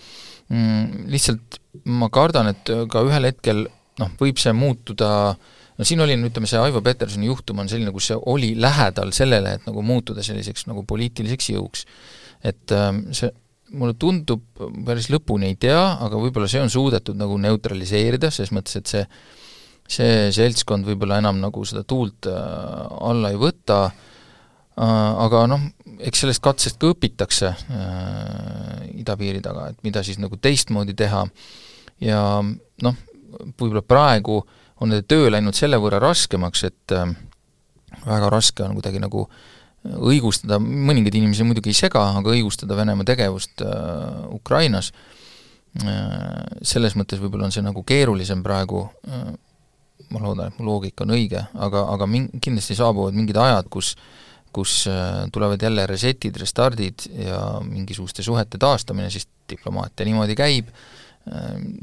Mm,, lihtsalt ma kardan, et ka ühel hetkel noh, võib see muutuda no siin oli, ütleme, see Aivo Petersoni juhtum on selline, kus see oli lähedal sellele, et nagu muutuda selliseks nagu poliitiliseks jõuks. Et ähm, see, mulle tundub, päris lõpuni ei tea, aga võib-olla see on suudetud nagu neutraliseerida, selles mõttes, et see see seltskond võib-olla enam nagu seda tuult äh, alla ei võta äh,, Äh, aga noh, eks sellest katsest ka õpitakse äh, idapiiri taga, et mida siis nagu teistmoodi teha. Ja noh, võib-olla praegu on nende töö läinud selle võrra raskemaks, et äh, väga raske on kuidagi nagu õigustada, mõningaid inimesi muidugi ei sega, aga õigustada Venemaa tegevust äh, Ukrainas äh,, selles mõttes võib-olla on see nagu keerulisem praegu äh,, ma loodan, et mu loogika on õige, aga, aga min-, kindlasti saabuvad mingid ajad, kus kus tulevad jälle resetid, restardid ja mingisuguste suhete taastamine, siis diplomaatia niimoodi käib,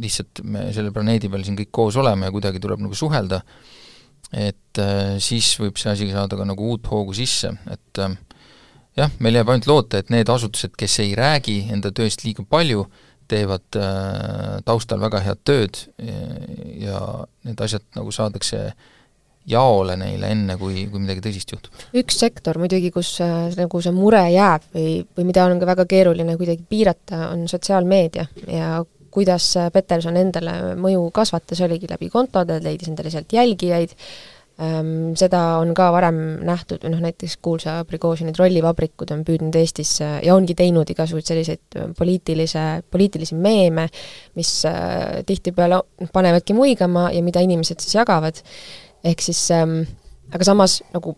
lihtsalt me selle planeedi peal siin kõik koos oleme ja kuidagi tuleb nagu suhelda, et äh, siis võib see asi saada ka nagu uut hoogu sisse, et jah, meil jääb ainult loota, et need asutused, kes ei räägi enda tööst liiga palju, teevad taustal väga head tööd ja need asjad nagu saadakse äh, jaole neile, enne kui, kui midagi tõsist juhtub. üks sektor muidugi, kus äh, nagu see mure jääb või, või mida on ka väga keeruline kuidagi piirata, on sotsiaalmeedia ja kuidas äh, Peterson endale mõju kasvatas, oligi läbi kontode, leidis endale sealt jälgijaid, ähm, seda on ka varem nähtud, või noh näiteks kuulsa Prigožini trollivabrikud on püüdnud Eestis äh, ja ongi teinud igasuguseid selliseid poliitilise, poliitilisi meeme, mis tihtipeale panevadki muigama ja mida inimesed siis jagavad. Ehk siis ähm, aga samas nagu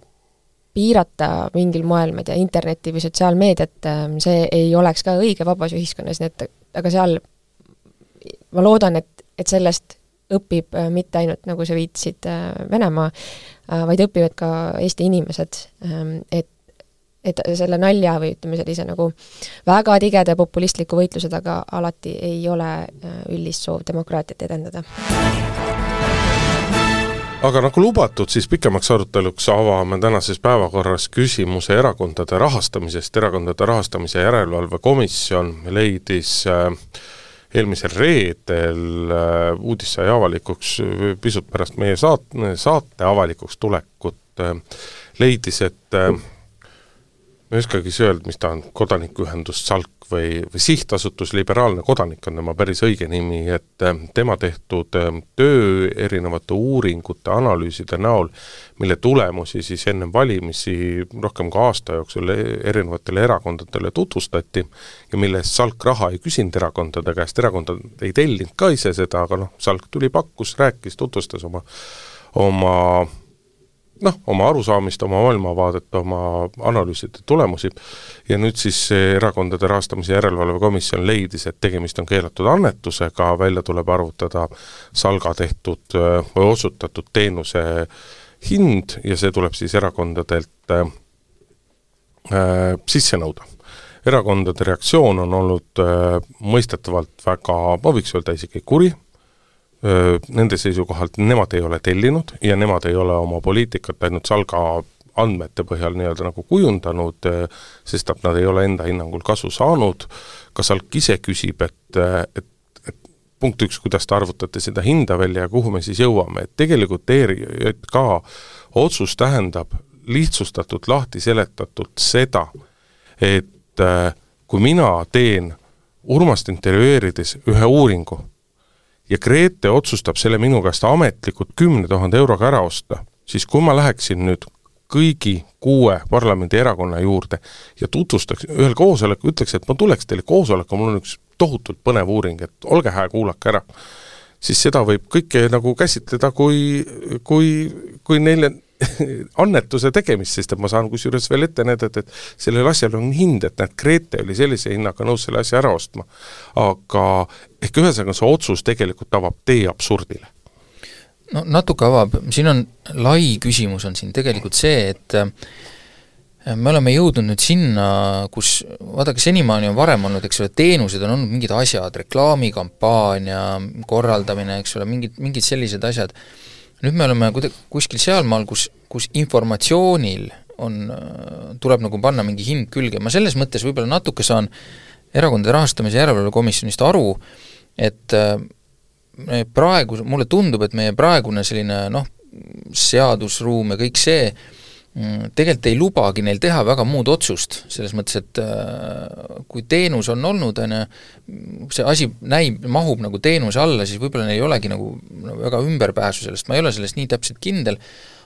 piirata mingil moel, ma ei tea, internetti või sotsiaalmeediat, ähm, see ei oleks ka õige vabas ühiskonnas, nii et aga seal ma loodan, et, et sellest õpib äh, mitte ainult, nagu sa viitasid, äh, Venemaa, äh, vaid õpivad ka Eesti inimesed, ähm, et et selle nalja või ütleme, sellise nagu väga tigeda populistliku võitluse taga alati ei ole üldist soov demokraatiat edendada. Aga nagu lubatud, siis pikemaks aruteluks avame tänases päevakorras küsimuse erakondade rahastamisest, Erakondade Rahastamise Järelevalve Komisjon leidis äh, eelmisel reedel äh, uudis sai avalikuks pisut pärast meie saat-, saate avalikuks tulekut, äh, leidis, et ma ei oskagi öelda, mis ta on, kodanikuühendus SALK või, või Sihtasutus Liberaalne Kodanik on tema päris õige nimi, et äh, tema tehtud äh, töö erinevate uuringute, analüüside näol, mille tulemusi siis enne valimisi rohkem kui aasta jooksul e-, erinevatele erakondadele tutvustati ja mille eest SALK raha ei küsinud erakondade käest, erakondad ei tellinud ka ise seda, aga noh, SALK tuli, pakkus, rääkis, tutvustas oma, oma noh, oma arusaamist, oma maailmavaadet, oma analüüside tulemusi ja nüüd siis Erakondade Rahastamise Järelevalve Komisjon leidis, et tegemist on keelatud annetusega, välja tuleb arvutada Salga tehtud või osutatud teenuse hind ja see tuleb siis erakondadelt äh, sisse nõuda. erakondade reaktsioon on olnud äh, mõistetavalt väga, ma võiks öelda isegi kuri nende seisukohalt nemad ei ole tellinud ja nemad ei ole oma poliitikat ainult Salga andmete põhjal nii-öelda nagu kujundanud, sest et nad ei ole enda hinnangul kasu saanud, ka Salk ise küsib, et, et punkt üks, kuidas te arvutate seda hinda välja ja kuhu me siis jõuame, et tegelikult ERJK otsus tähendab lihtsustatult lahti seletatult seda, et kui mina teen Urmast intervjueerides ühe uuringu, ja Grete otsustab selle minu käest ametlikult kümne tuhande euroga ära osta, siis kui ma läheksin nüüd kõigi kuue parlamendierakonna juurde ja tutvustaks ühel koosolekul, ütleks, et ma tuleks teile koosolekule, mul on üks tohutult põnev uuring, et olge hää, kuulake ära, siis seda võib kõike nagu käsitleda kui, kui, kui neile *laughs* annetuse tegemist, sest et ma saan kusjuures veel ette näidata, et sellel asjal on hind, et näed, Grete oli sellise hinnaga nõus selle asja ära ostma. aga ehk ühesõnaga, see otsus tegelikult avab tee absurdile. No natuke avab, siin on lai küsimus on siin tegelikult see, et äh, me oleme jõudnud nüüd sinna, kus vaadake, senimaani on varem olnud, eks ole, teenused on olnud mingid asjad, reklaamikampaania korraldamine, eks ole, mingid, mingid sellised asjad, nüüd me oleme kuidagi kuskil sealmaal, kus, kus informatsioonil on, tuleb nagu panna mingi hind külge, ma selles mõttes võib-olla natuke saan erakondade rahastamise järelevalve komisjonist aru, et äh, praegu, mulle tundub, et meie praegune selline noh, seadusruum ja kõik see tegelikult ei lubagi neil teha väga muud otsust, selles mõttes, et äh, kui teenus on olnud, on ju, see asi näib, mahub nagu teenuse alla, siis võib-olla neil ei olegi nagu no, väga ümberpääsu sellest, ma ei ole selles nii täpselt kindel,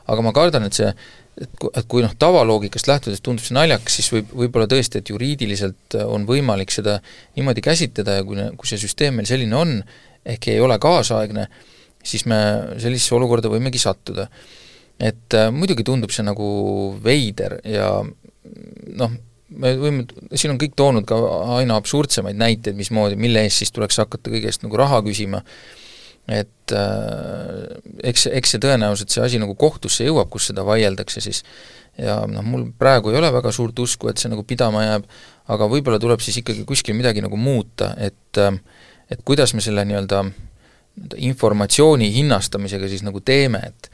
aga ma kardan, et see et kui, et kui noh, tavaloogikast lähtudes tundub see naljakas, siis võib, võib-olla tõesti, et juriidiliselt on võimalik seda niimoodi käsitleda ja kui, kui see süsteem meil selline on, ehk ei ole kaasaegne, siis me sellisesse olukorda võimegi sattuda. Et äh, muidugi tundub see nagu veider ja noh, me võime, siin on kõik toonud ka aina absurdsemaid näiteid, mismoodi, mille eest siis tuleks hakata kõige eest nagu raha küsima, et äh, eks, eks see tõenäoliselt, see asi nagu kohtusse jõuab, kus seda vaieldakse siis, ja noh, mul praegu ei ole väga suurt usku, et see nagu pidama jääb, aga võib-olla tuleb siis ikkagi kuskil midagi nagu muuta, et äh, et kuidas me selle nii-öelda informatsiooni hinnastamisega siis nagu teeme, et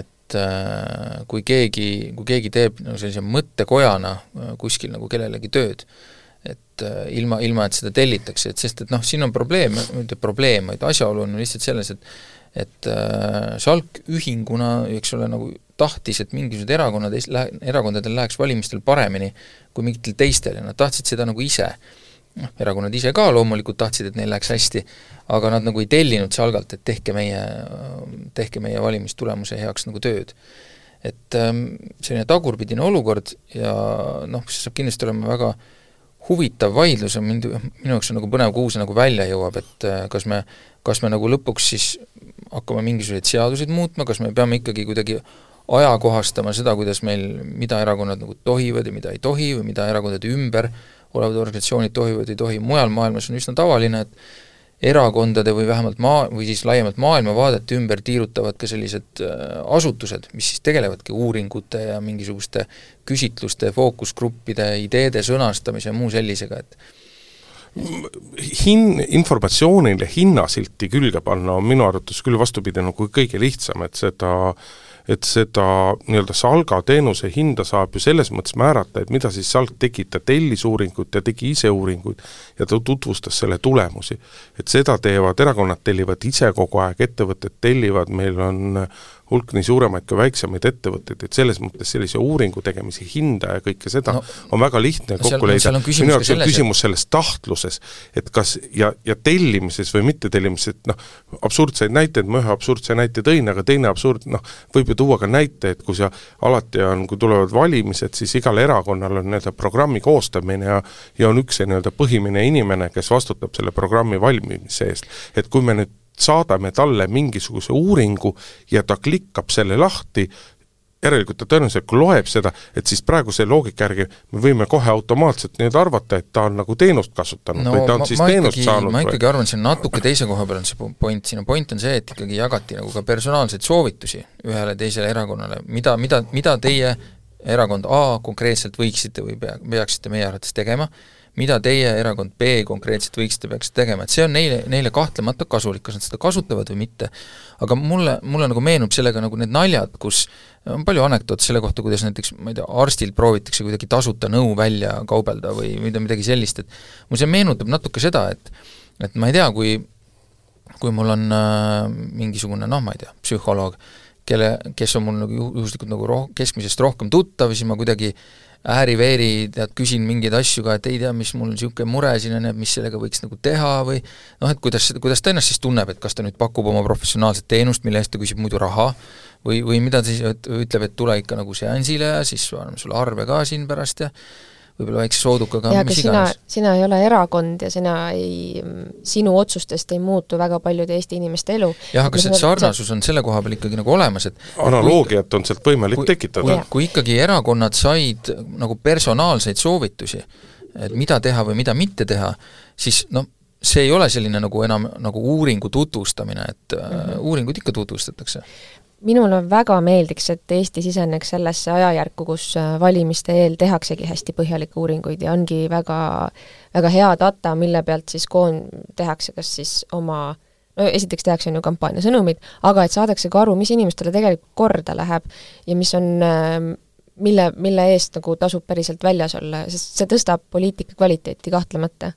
et äh, kui keegi, kui keegi teeb nagu sellise mõttekojana äh, kuskil nagu kellelegi tööd, et äh, ilma, ilma et seda tellitakse, et sest et noh, siin on probleem, mitte probleem, vaid asjaolu on lihtsalt selles, et et äh, SALK ühinguna, eks ole, nagu tahtis, et mingisugused erakonnad, erakondadel läheks valimistel paremini kui mingitel teistel ja nad tahtsid seda nagu ise noh, erakonnad ise ka loomulikult tahtsid, et neil läheks hästi, aga nad nagu ei tellinud salgalt, et tehke meie, tehke meie valimistulemuse heaks nagu tööd. et ähm, selline tagurpidine olukord ja noh, see saab kindlasti olema väga huvitav vaidlus ja mind, minu jaoks on nagu põnev, kuhu see nagu välja jõuab, et äh, kas me, kas me nagu lõpuks siis hakkame mingisuguseid seaduseid muutma, kas me peame ikkagi kuidagi ajakohastama seda, kuidas meil, mida erakonnad nagu tohivad ja mida ei tohi või mida erakondade ümber olevad organisatsioonid tohivad, ei tohi, mujal maailmas on üsna tavaline, et erakondade või vähemalt maa, või siis laiemalt maailmavaadete ümber tiirutavad ka sellised äh, asutused, mis siis tegelevadki uuringute ja mingisuguste küsitluste, fookusgruppide, ideede sõnastamise ja muu sellisega, et hin-, informatsioonile hinnasilti külge panna on minu arvates küll vastupidi nagu kõige lihtsam, et seda äh, et seda nii-öelda Salga teenuse hinda saab ju selles mõttes määrata, et mida siis Salk tegi, ta tellis uuringut ja tegi ise uuringuid ja ta tutvustas selle tulemusi. et seda teevad, erakonnad tellivad ise kogu aeg, ettevõtted tellivad, meil on hulk nii suuremaid kui väiksemaid ettevõtteid, et selles mõttes sellise uuringu tegemise hinda ja kõike seda no, on väga lihtne no, kokku leida, minu jaoks on küsimus selles tahtluses, et kas ja, ja tellimises või mittetellimises, et noh, absurdseid näiteid, ma ühe absurdse näite tõin, aga teine absurd, noh, võib ju tuua ka näite, et kui sa, alati on, kui tulevad valimised, siis igal erakonnal on nii-öelda programmi koostamine ja ja on üks nii-öelda põhimine inimene, kes vastutab selle programmi valmimise eest. et kui me nüüd saadame talle mingisuguse uuringu ja ta klikkab selle lahti, järelikult ta tõenäoliselt loeb seda, et siis praeguse loogika järgi me võime kohe automaatselt nüüd arvata, et ta on nagu teenust kasutanud no, või ta on ma, siis ma teenust ikkagi, saanud ma ikkagi või? arvan, see on natuke teise koha peal on see point, siin on point on see, et ikkagi jagati nagu ka personaalseid soovitusi ühele teisele erakonnale, mida, mida, mida teie erakond A konkreetselt võiksite või pea, peaksite meie arvates tegema, mida teie erakond B konkreetselt võiksite, peaksite tegema, et see on neile, neile kahtlemata kasulik, kas nad seda kasutavad või mitte. aga mulle, mulle nagu meenub sellega nagu need naljad, kus on palju anekdoote selle kohta, kuidas näiteks ma ei tea, arstilt proovitakse kuidagi tasuta nõu välja kaubelda või mida, midagi sellist, et mul see meenutab natuke seda, et et ma ei tea, kui kui mul on äh, mingisugune noh, ma ei tea, psühholoog, kelle, kes on mul nagu juhuslikult nagu roh-, keskmisest rohkem tuttav, siis ma kuidagi äh, ääri-veeri, tead, küsin mingeid asju ka, et ei tea, mis mul niisugune mure siin on ja mis sellega võiks nagu teha või noh, et kuidas, kuidas ta ennast siis tunneb, et kas ta nüüd pakub oma professionaalset teenust, mille eest ta küsib muidu raha, või, või mida ta siis ütleb, et tule ikka nagu seansile ja siis anname sulle arve ka siin pärast ja võib-olla väikse soodukaga, mis iganes. sina ei ole erakond ja sina ei, sinu otsustest ei muutu väga paljude Eesti inimeste elu. jah, aga see sarnasus on selle koha peal ikkagi nagu olemas, et analoogiat on sealt võimalik kui, tekitada. kui ikkagi erakonnad said nagu personaalseid soovitusi, et mida teha või mida mitte teha, siis noh, see ei ole selline nagu enam nagu uuringu tutvustamine, et mm -hmm. uuringuid ikka tutvustatakse minule väga meeldiks, et Eesti siseneks sellesse ajajärku, kus äh, valimiste eel tehaksegi hästi põhjalikke uuringuid ja ongi väga, väga hea data, mille pealt siis koon-, tehakse kas siis oma no esiteks tehakse, on ju, kampaaniasõnumid, aga et saadakse ka aru, mis inimestele tegelikult korda läheb ja mis on ähm, mille, mille eest nagu tasub päriselt väljas olla, sest see tõstab poliitika kvaliteeti kahtlemata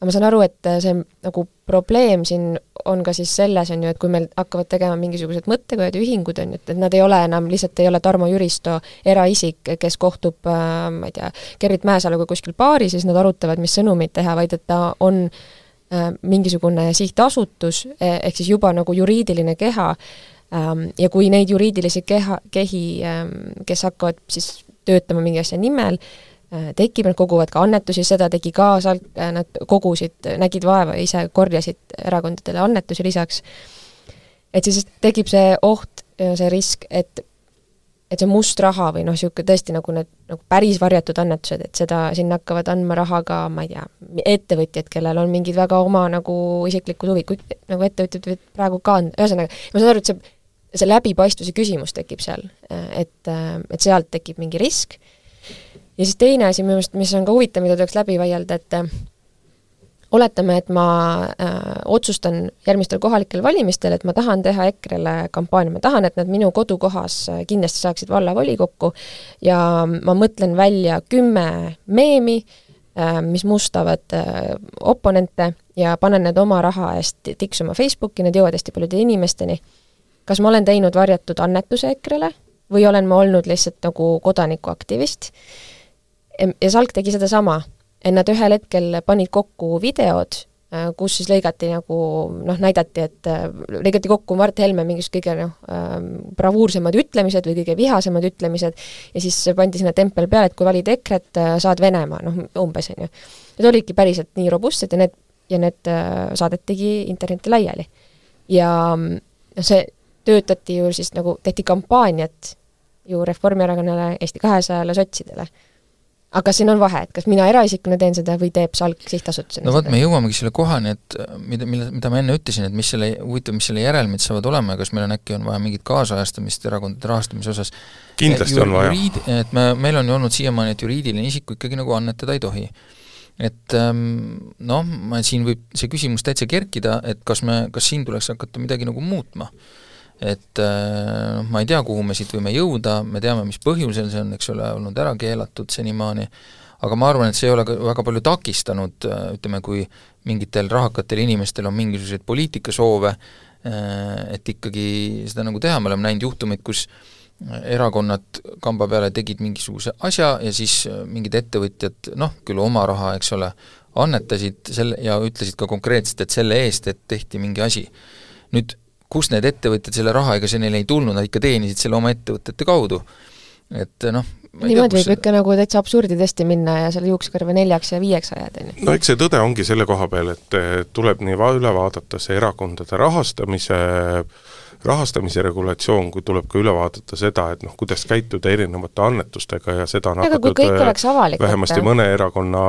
aga ma saan aru, et äh, see nagu probleem siin on ka siis selles, on ju, et kui meil hakkavad tegema mingisugused mõttekojad ja ühingud, on ju, et, et nad ei ole enam, lihtsalt ei ole Tarmo Jüristo eraisik, kes kohtub äh, ma ei tea, Gerrit Mäesaluga kuskil baaris ja siis nad arutavad, mis sõnumeid teha, vaid et ta on äh, mingisugune sihtasutus, e, ehk siis juba nagu juriidiline keha ähm,, ja kui neid juriidilisi keha, kehi ähm,, kes hakkavad siis töötama mingi asja nimel, Äh, tekib, nad koguvad ka annetusi, seda tegi ka Salk, äh, nad kogusid, nägid vaeva ja ise korjasid erakondadele annetusi lisaks, et siis tekib see oht, see risk, et et see must raha või noh, niisugune tõesti nagu need nagu päris varjatud annetused, et seda, sinna hakkavad andma raha ka, ma ei tea, ettevõtjad, kellel on mingid väga oma nagu isiklikud huvid, kui nagu ettevõtjad võivad praegu ka, ühesõnaga, ma saan aru, et see, see läbipaistvuse küsimus tekib seal, et, et sealt tekib mingi risk ja siis teine asi minu meelest, mis on ka huvitav, mida tuleks läbi vaielda, et äh, oletame, et ma äh, otsustan järgmistel kohalikel valimistel, et ma tahan teha EKRE-le kampaania, ma tahan, et nad minu kodukohas äh, kindlasti saaksid vallavolikokku ja ma mõtlen välja kümme meemi äh,, mis mustavad oponente ja panen need oma raha eest tiksuma Facebooki, need jõuavad hästi paljude inimesteni. kas ma olen teinud varjatud annetuse EKRE-le või olen ma olnud lihtsalt nagu kodanikuaktivist ja Salk tegi sedasama, et nad ühel hetkel panid kokku videod, äh, kus siis lõigati nagu noh, näidati, et äh, lõigati kokku Mart Helme mingisugused kõige noh, ähm, bravuursemad ütlemised või kõige vihasemad ütlemised ja siis pandi sinna tempel peale, et kui valid EKRE-t, äh, saad Venemaa, noh umbes, on ju. Need olidki päriselt nii robustsed ja need, ja need saadetigi internetti laiali. ja noh, see töötati ju siis nagu, tehti kampaaniat ju Reformierakonnale, Eesti kahesajale, sotsidele aga siin on vahe, et kas mina eraisikuna teen seda või teeb Salk sihtasutusena no vot, me jõuamegi selle kohani, et äh, mida, mille, mida ma enne ütlesin, et mis selle, huvitav, mis selle järelmid saavad olema ja kas meil on äkki on vaja mingit kaasajastamist erakondade rahastamise osas. kindlasti on vaja. et me, meil on ju olnud siiamaani, et juriidiline isik ikkagi nagu annetada ei tohi. et ähm, noh, ma, siin võib see küsimus täitsa kerkida, et kas me, kas siin tuleks hakata midagi nagu muutma et noh, ma ei tea, kuhu me siit võime jõuda, me teame, mis põhjusel see on, eks ole, olnud ära keelatud senimaani, aga ma arvan, et see ei ole ka väga palju takistanud, äh, ütleme, kui mingitel rahakatel inimestel on mingisuguseid poliitikasoove, et ikkagi seda nagu teha, me oleme näinud juhtumeid, kus erakonnad kamba peale tegid mingisuguse asja ja siis mingid ettevõtjad noh, küll oma raha, eks ole, annetasid selle ja ütlesid ka konkreetselt, et selle eest, et tehti mingi asi. nüüd kust need ettevõtjad selle raha, ega see neile ei tulnud, nad ikka teenisid selle oma ettevõtete kaudu. et noh, niimoodi võib ikka nagu täitsa absurdidesti minna ja selle juuksekarva neljaks ja viieks ajada, on ju. no eks see tõde ongi selle koha peal, et tuleb nii va-, üle vaadata see erakondade rahastamise äh, rahastamise regulatsioon, kui tuleb ka üle vaadata seda, et noh, kuidas käituda erinevate annetustega ja seda on hakatud avalik, vähemasti mõne erakonna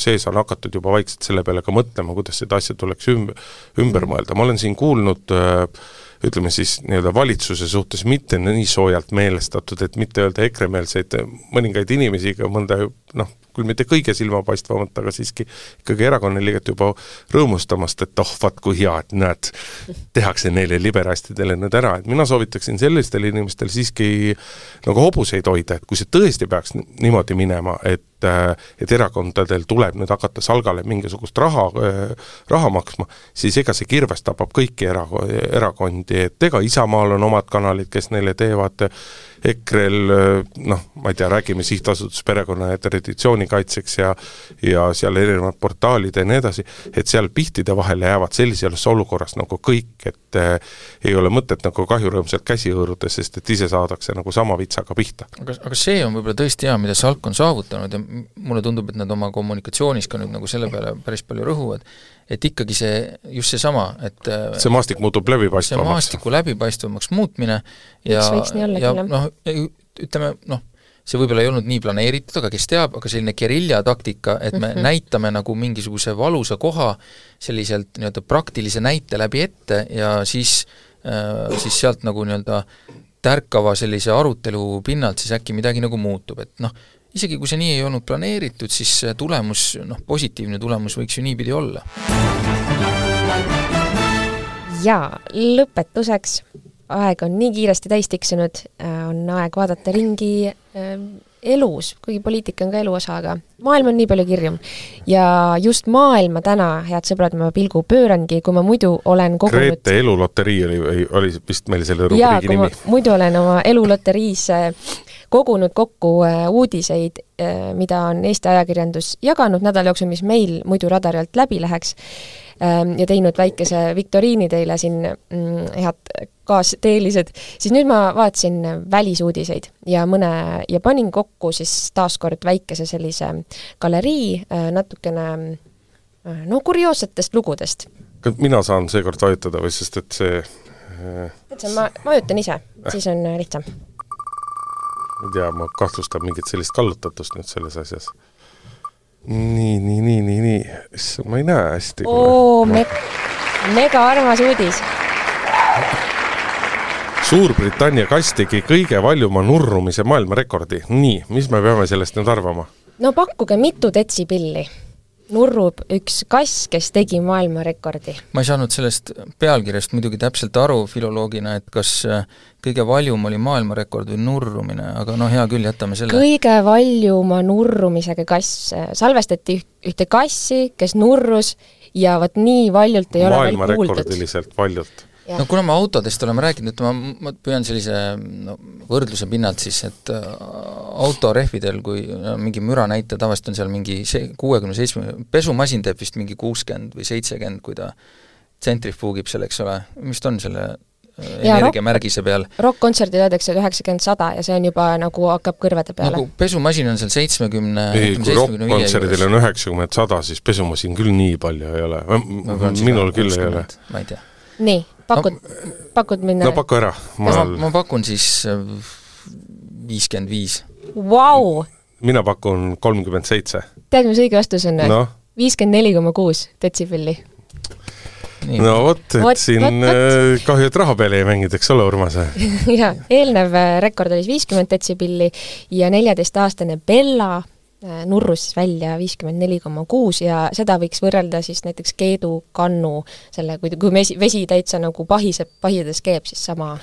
sees on hakatud juba vaikselt selle peale ka mõtlema, kuidas seda asja tuleks ümber, ümber mõelda, ma olen siin kuulnud äh, ütleme siis nii-öelda valitsuse suhtes mitte nii soojalt meelestatud, et mitte öelda EKRE-meelseid mõningaid inimesi, ka mõnda noh, küll mitte kõige silmapaistvamat, aga siiski ikkagi erakonnaliiget juba rõõmustamast, et oh, vaat kui hea, et näed, tehakse neile liberastidele nüüd ära, et mina soovitaksin sellistel inimestel siiski nagu hobuseid hoida, et kui see tõesti peaks niimoodi minema, et et erakondadel tuleb nüüd hakata salgale mingisugust raha, raha maksma, siis ega see kirves tapab kõiki era-, erakondi, et ega Isamaal on omad kanalid, kes neile teevad EKRE-l äh, noh, ma ei tea, räägime Sihtasutus Perekonna ja Traditsiooni Kaitseks ja ja seal erinevad portaalid ja nii edasi, et seal pihtide vahele jäävad sellisesse olukorras nagu kõik, et äh, ei ole mõtet nagu kahjurõõmsalt käsi hõõruda, sest et ise saadakse nagu sama vitsaga pihta. aga, aga see on võib-olla tõesti hea, mida Salk on saavutanud ja mulle tundub, et nad oma kommunikatsioonis ka nüüd nagu selle peale päris palju rõhuvad, et ikkagi see, just seesama, et äh, see maastik muutub läbipaistvamaks. see maastiku läbipaistvamaks muutmine ja, ja noh, ütleme noh, see võib-olla ei olnud nii planeeritud, aga kes teab, aga selline gerilja taktika, et me mm -hmm. näitame nagu mingisuguse valusa koha selliselt nii-öelda praktilise näite läbi ette ja siis äh, siis sealt nagu nii-öelda tärkava sellise arutelu pinnalt siis äkki midagi nagu muutub, et noh, isegi kui see nii ei olnud planeeritud, siis tulemus, noh, positiivne tulemus võiks ju niipidi olla. ja lõpetuseks, aeg on nii kiiresti täis tiksunud, äh, on aeg vaadata ringi äh, elus, kuigi poliitika on ka elu osa, aga maailm on nii palju kirjum. ja just maailma täna, head sõbrad, ma pilgu pöörangi, kui ma muidu olen kogunud Grete eluloterii oli, oli vist meil selle rubriigi nimi. muidu olen oma eluloteriis kogunud kokku äh, uudiseid, äh, mida on Eesti ajakirjandus jaganud nädala jooksul, mis meil muidu radari alt läbi läheks, ähm, ja teinud väikese viktoriini teile siin, mm, head kaasteelised, siis nüüd ma vaatasin välisuudiseid ja mõne, ja panin kokku siis taaskord väikese sellise galerii äh, natukene no kurioossetest lugudest. kas mina saan seekord vajutada või sest et see täitsa, ma vajutan ise, siis on lihtsam ei tea, ma kahtlustan mingit sellist kallutatust nüüd selles asjas. nii, nii, nii, nii, nii, issand, ma ei näe hästi. oo, me-, mega armas uudis. Suurbritannia kass tegi kõige valjuma nurrumise maailmarekordi. nii, mis me peame sellest nüüd arvama? no pakkuge, mitu detsipilli nurrub üks kass, kes tegi maailmarekordi. ma ei saanud sellest pealkirjast muidugi täpselt aru filoloogina, et kas äh, kõige valjum oli maailmarekord või nurrumine, aga no hea küll, jätame selle. kõige valjuma nurrumisega kass, salvestati ühte kassi, kes nurrus ja vot nii valjult ei ole veel kuuldud. maailmarekordiliselt valjult no kuna me autodest oleme rääkinud, et ma, ma püüan sellise no, võrdluse pinnalt siis, et äh, autorehvidel, kui no, mingi müranäitaja tavaliselt on seal mingi see kuuekümne seitsme, pesumasin teeb vist mingi kuuskümmend või seitsekümmend, kui ta tsentrifuugib seal, eks ole, mis ta on selle äh, energiamärgise peal. rokk-kontserdil öeldakse, et üheksakümmend, sada ja see on juba nagu hakkab kõrvade peale. nagu pesumasin on seal seitsmekümne ei, kui rokk-kontserdil on üheksakümmend, sada, siis pesumasin küll nii palju ei ole. minul küll ei ole. ma ei tea. nii, pakud no,, pakud minna? no paku ära. ma, ma pakun siis äh, viiskümmend viis. Vau! mina pakun kolmkümmend seitse. tead, mis õige vastus on või no.? viiskümmend neli koma kuus detsibelli. no vot, et võt, siin võt, võt. Äh, kahju, et raha peale ei mänginud, eks ole, Urmas *laughs* jaa, eelnev äh, rekord oli viiskümmend detsibelli ja neljateistaastane Bella nurrus siis välja viiskümmend neli koma kuus ja seda võiks võrrelda siis näiteks Keedu kannu selle, kui, kui vesi, vesi täitsa nagu pahiseb, pahides keeb, siis sama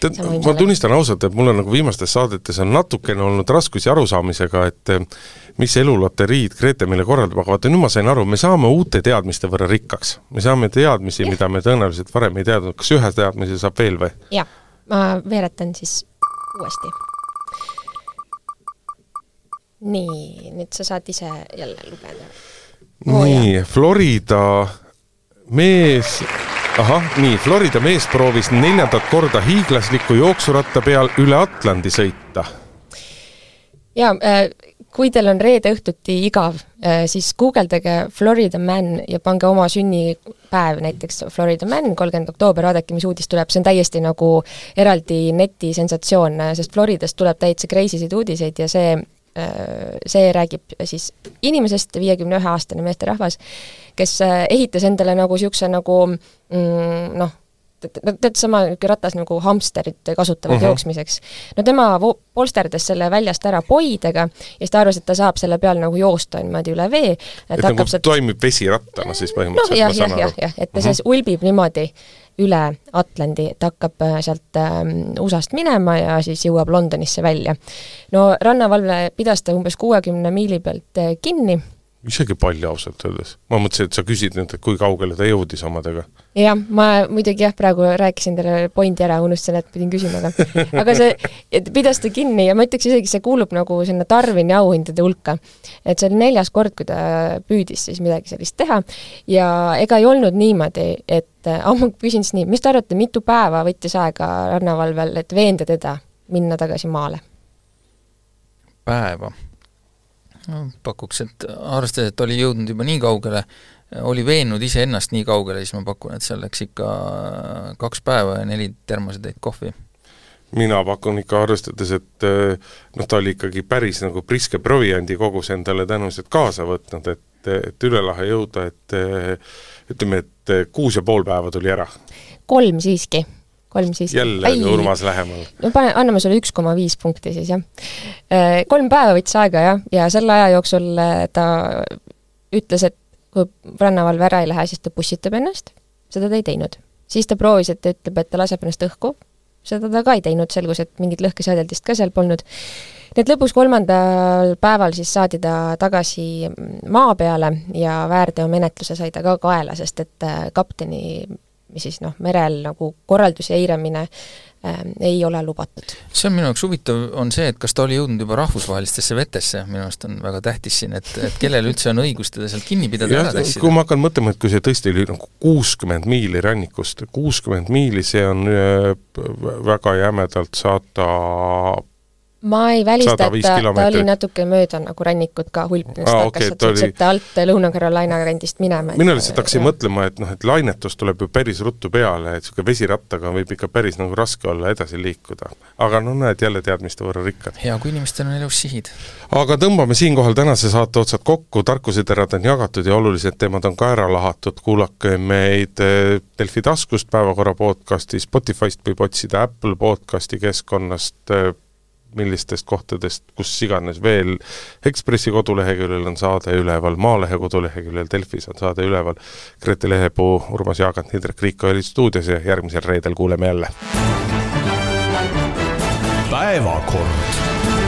tead, ma tunnistan ausalt, et mul on nagu viimastes saadetes on natukene olnud raskusi arusaamisega, et eh, mis eluloteriid Grete meile korraldab, aga vaata nüüd ma sain aru, me saame uute teadmiste võrra rikkaks. me saame teadmisi, mida me tõenäoliselt varem ei teadnud, kas ühe teadmise saab veel või? jah, ma veeretan siis uuesti nii, nüüd sa saad ise jälle lugeda oh,. nii, Florida mees, ahah, nii, Florida mees proovis neljandat korda hiiglasliku jooksuratta peal üle Atlandi sõita. jaa äh,, kui teil on reede õhtuti igav äh,, siis guugeldage Florida man ja pange oma sünnipäev, näiteks Florida man, kolmkümmend oktoober, vaadake, mis uudis tuleb, see on täiesti nagu eraldi netisensatsioon, sest Floridast tuleb täitsa crazy sid uudiseid ja see see räägib siis inimesest, viiekümne ühe aastane meesterahvas, kes äh, ehitas endale nagu niisuguse nagu mm, noh, tead, sama niisugune ratas nagu hamsterid kasutavad uh mhm. -huh. jooksmiseks. no tema polsterdas selle väljast ära poidega ja siis ta arvas, et ta saab selle peal nagu joosta niimoodi üle vee. et nagu sealt... toimib vesirattana siis põhimõtteliselt no,, ma saan aru. jah, jah, jah, et ta uh -huh. siis ulbib niimoodi üle Atlandi, et hakkab äh, sealt äh, USA-st minema ja siis jõuab Londonisse välja. no rannavalve pidas ta umbes kuuekümne miili pealt äh, kinni isegi palju ausalt öeldes. ma mõtlesin, et sa küsid nüüd, et kui kaugele ta jõudis omadega. jah, ma muidugi jah, praegu rääkisin talle pointi ära, unustasin, et pidin küsima, aga *laughs* aga see, pidas ta kinni ja ma ütleks isegi, see kuulub nagu sinna Darwini auhindade hulka. et see oli neljas kord, kui ta püüdis siis midagi sellist teha ja ega ei olnud niimoodi, et ah, ma küsin siis nii, mis te arvate, mitu päeva võttis aega rannavalvel, et veenda teda minna tagasi maale? päeva pakuks, et arvestades, et oli jõudnud juba nii kaugele, oli veennud iseennast nii kaugele, siis ma pakun, et seal läks ikka kaks päeva ja neli termosetäit kohvi. mina pakun ikka, arvestades, et noh, ta oli ikkagi päris nagu priske proviandi kogus endale tõenäoliselt kaasa võtnud, et, et üle lahe jõuda, et ütleme, et kuus ja pool päeva tuli ära. kolm siiski kolm siis. jälle Urmas lähemal. no pane, anname sulle üks koma viis punkti siis, jah. Äh, kolm päeva võttis aega, jah, ja selle aja jooksul äh, ta ütles, et kui rannavalve ära ei lähe, siis ta pussitab ennast, seda ta ei teinud. siis ta proovis, et ta ütleb, et ta laseb ennast õhku, seda ta ka ei teinud, selgus, et mingit lõhkeseadeldist ka seal polnud. nii et lõpus kolmandal päeval siis saadi ta tagasi maa peale ja väärteomenetluse sai ta ka kaela, sest et äh, kapteni siis noh, merel nagu korraldusi eiramine äh, ei ole lubatud. see on minu jaoks huvitav, on see, et kas ta oli jõudnud juba rahvusvahelistesse vetesse, minu arust on väga tähtis siin, et, et kellel üldse on õigus teda sealt kinni pidada ja ära tassida. kui ma hakkan mõtlema, et kui see tõesti oli nagu kuuskümmend miili rannikust, kuuskümmend miili, see on äh, väga jämedalt saada ma ei välista, et ta, ta oli natuke mööda nagu rannikut ka hulpinust ah,, hakkas okay, sealt oli... alt Lõuna-Carolina kandist minema. mina lihtsalt hakkasin mõtlema, et noh, et lainetus tuleb ju päris ruttu peale, et niisugune vesirattaga võib ikka päris nagu raske olla edasi liikuda. aga no näed, jälle teadmiste võrra rikkad. hea, kui inimestel on elus sihid. aga tõmbame siinkohal tänase saate otsad kokku, tarkuseterad on jagatud ja olulised teemad on ka ära lahatud, kuulake meid eh, Delfi taskust, Päevakorra podcasti, Spotify'st võib otsida Apple podcasti keskkonnast, eh, millistest kohtadest, kus iganes veel, Ekspressi koduleheküljel on saade üleval, Maalehe koduleheküljel, Delfis on saade üleval, Grete Lehepuu, Urmas Jaagant, Indrek Riiko olid stuudios ja järgmisel reedel kuuleme jälle. päevakord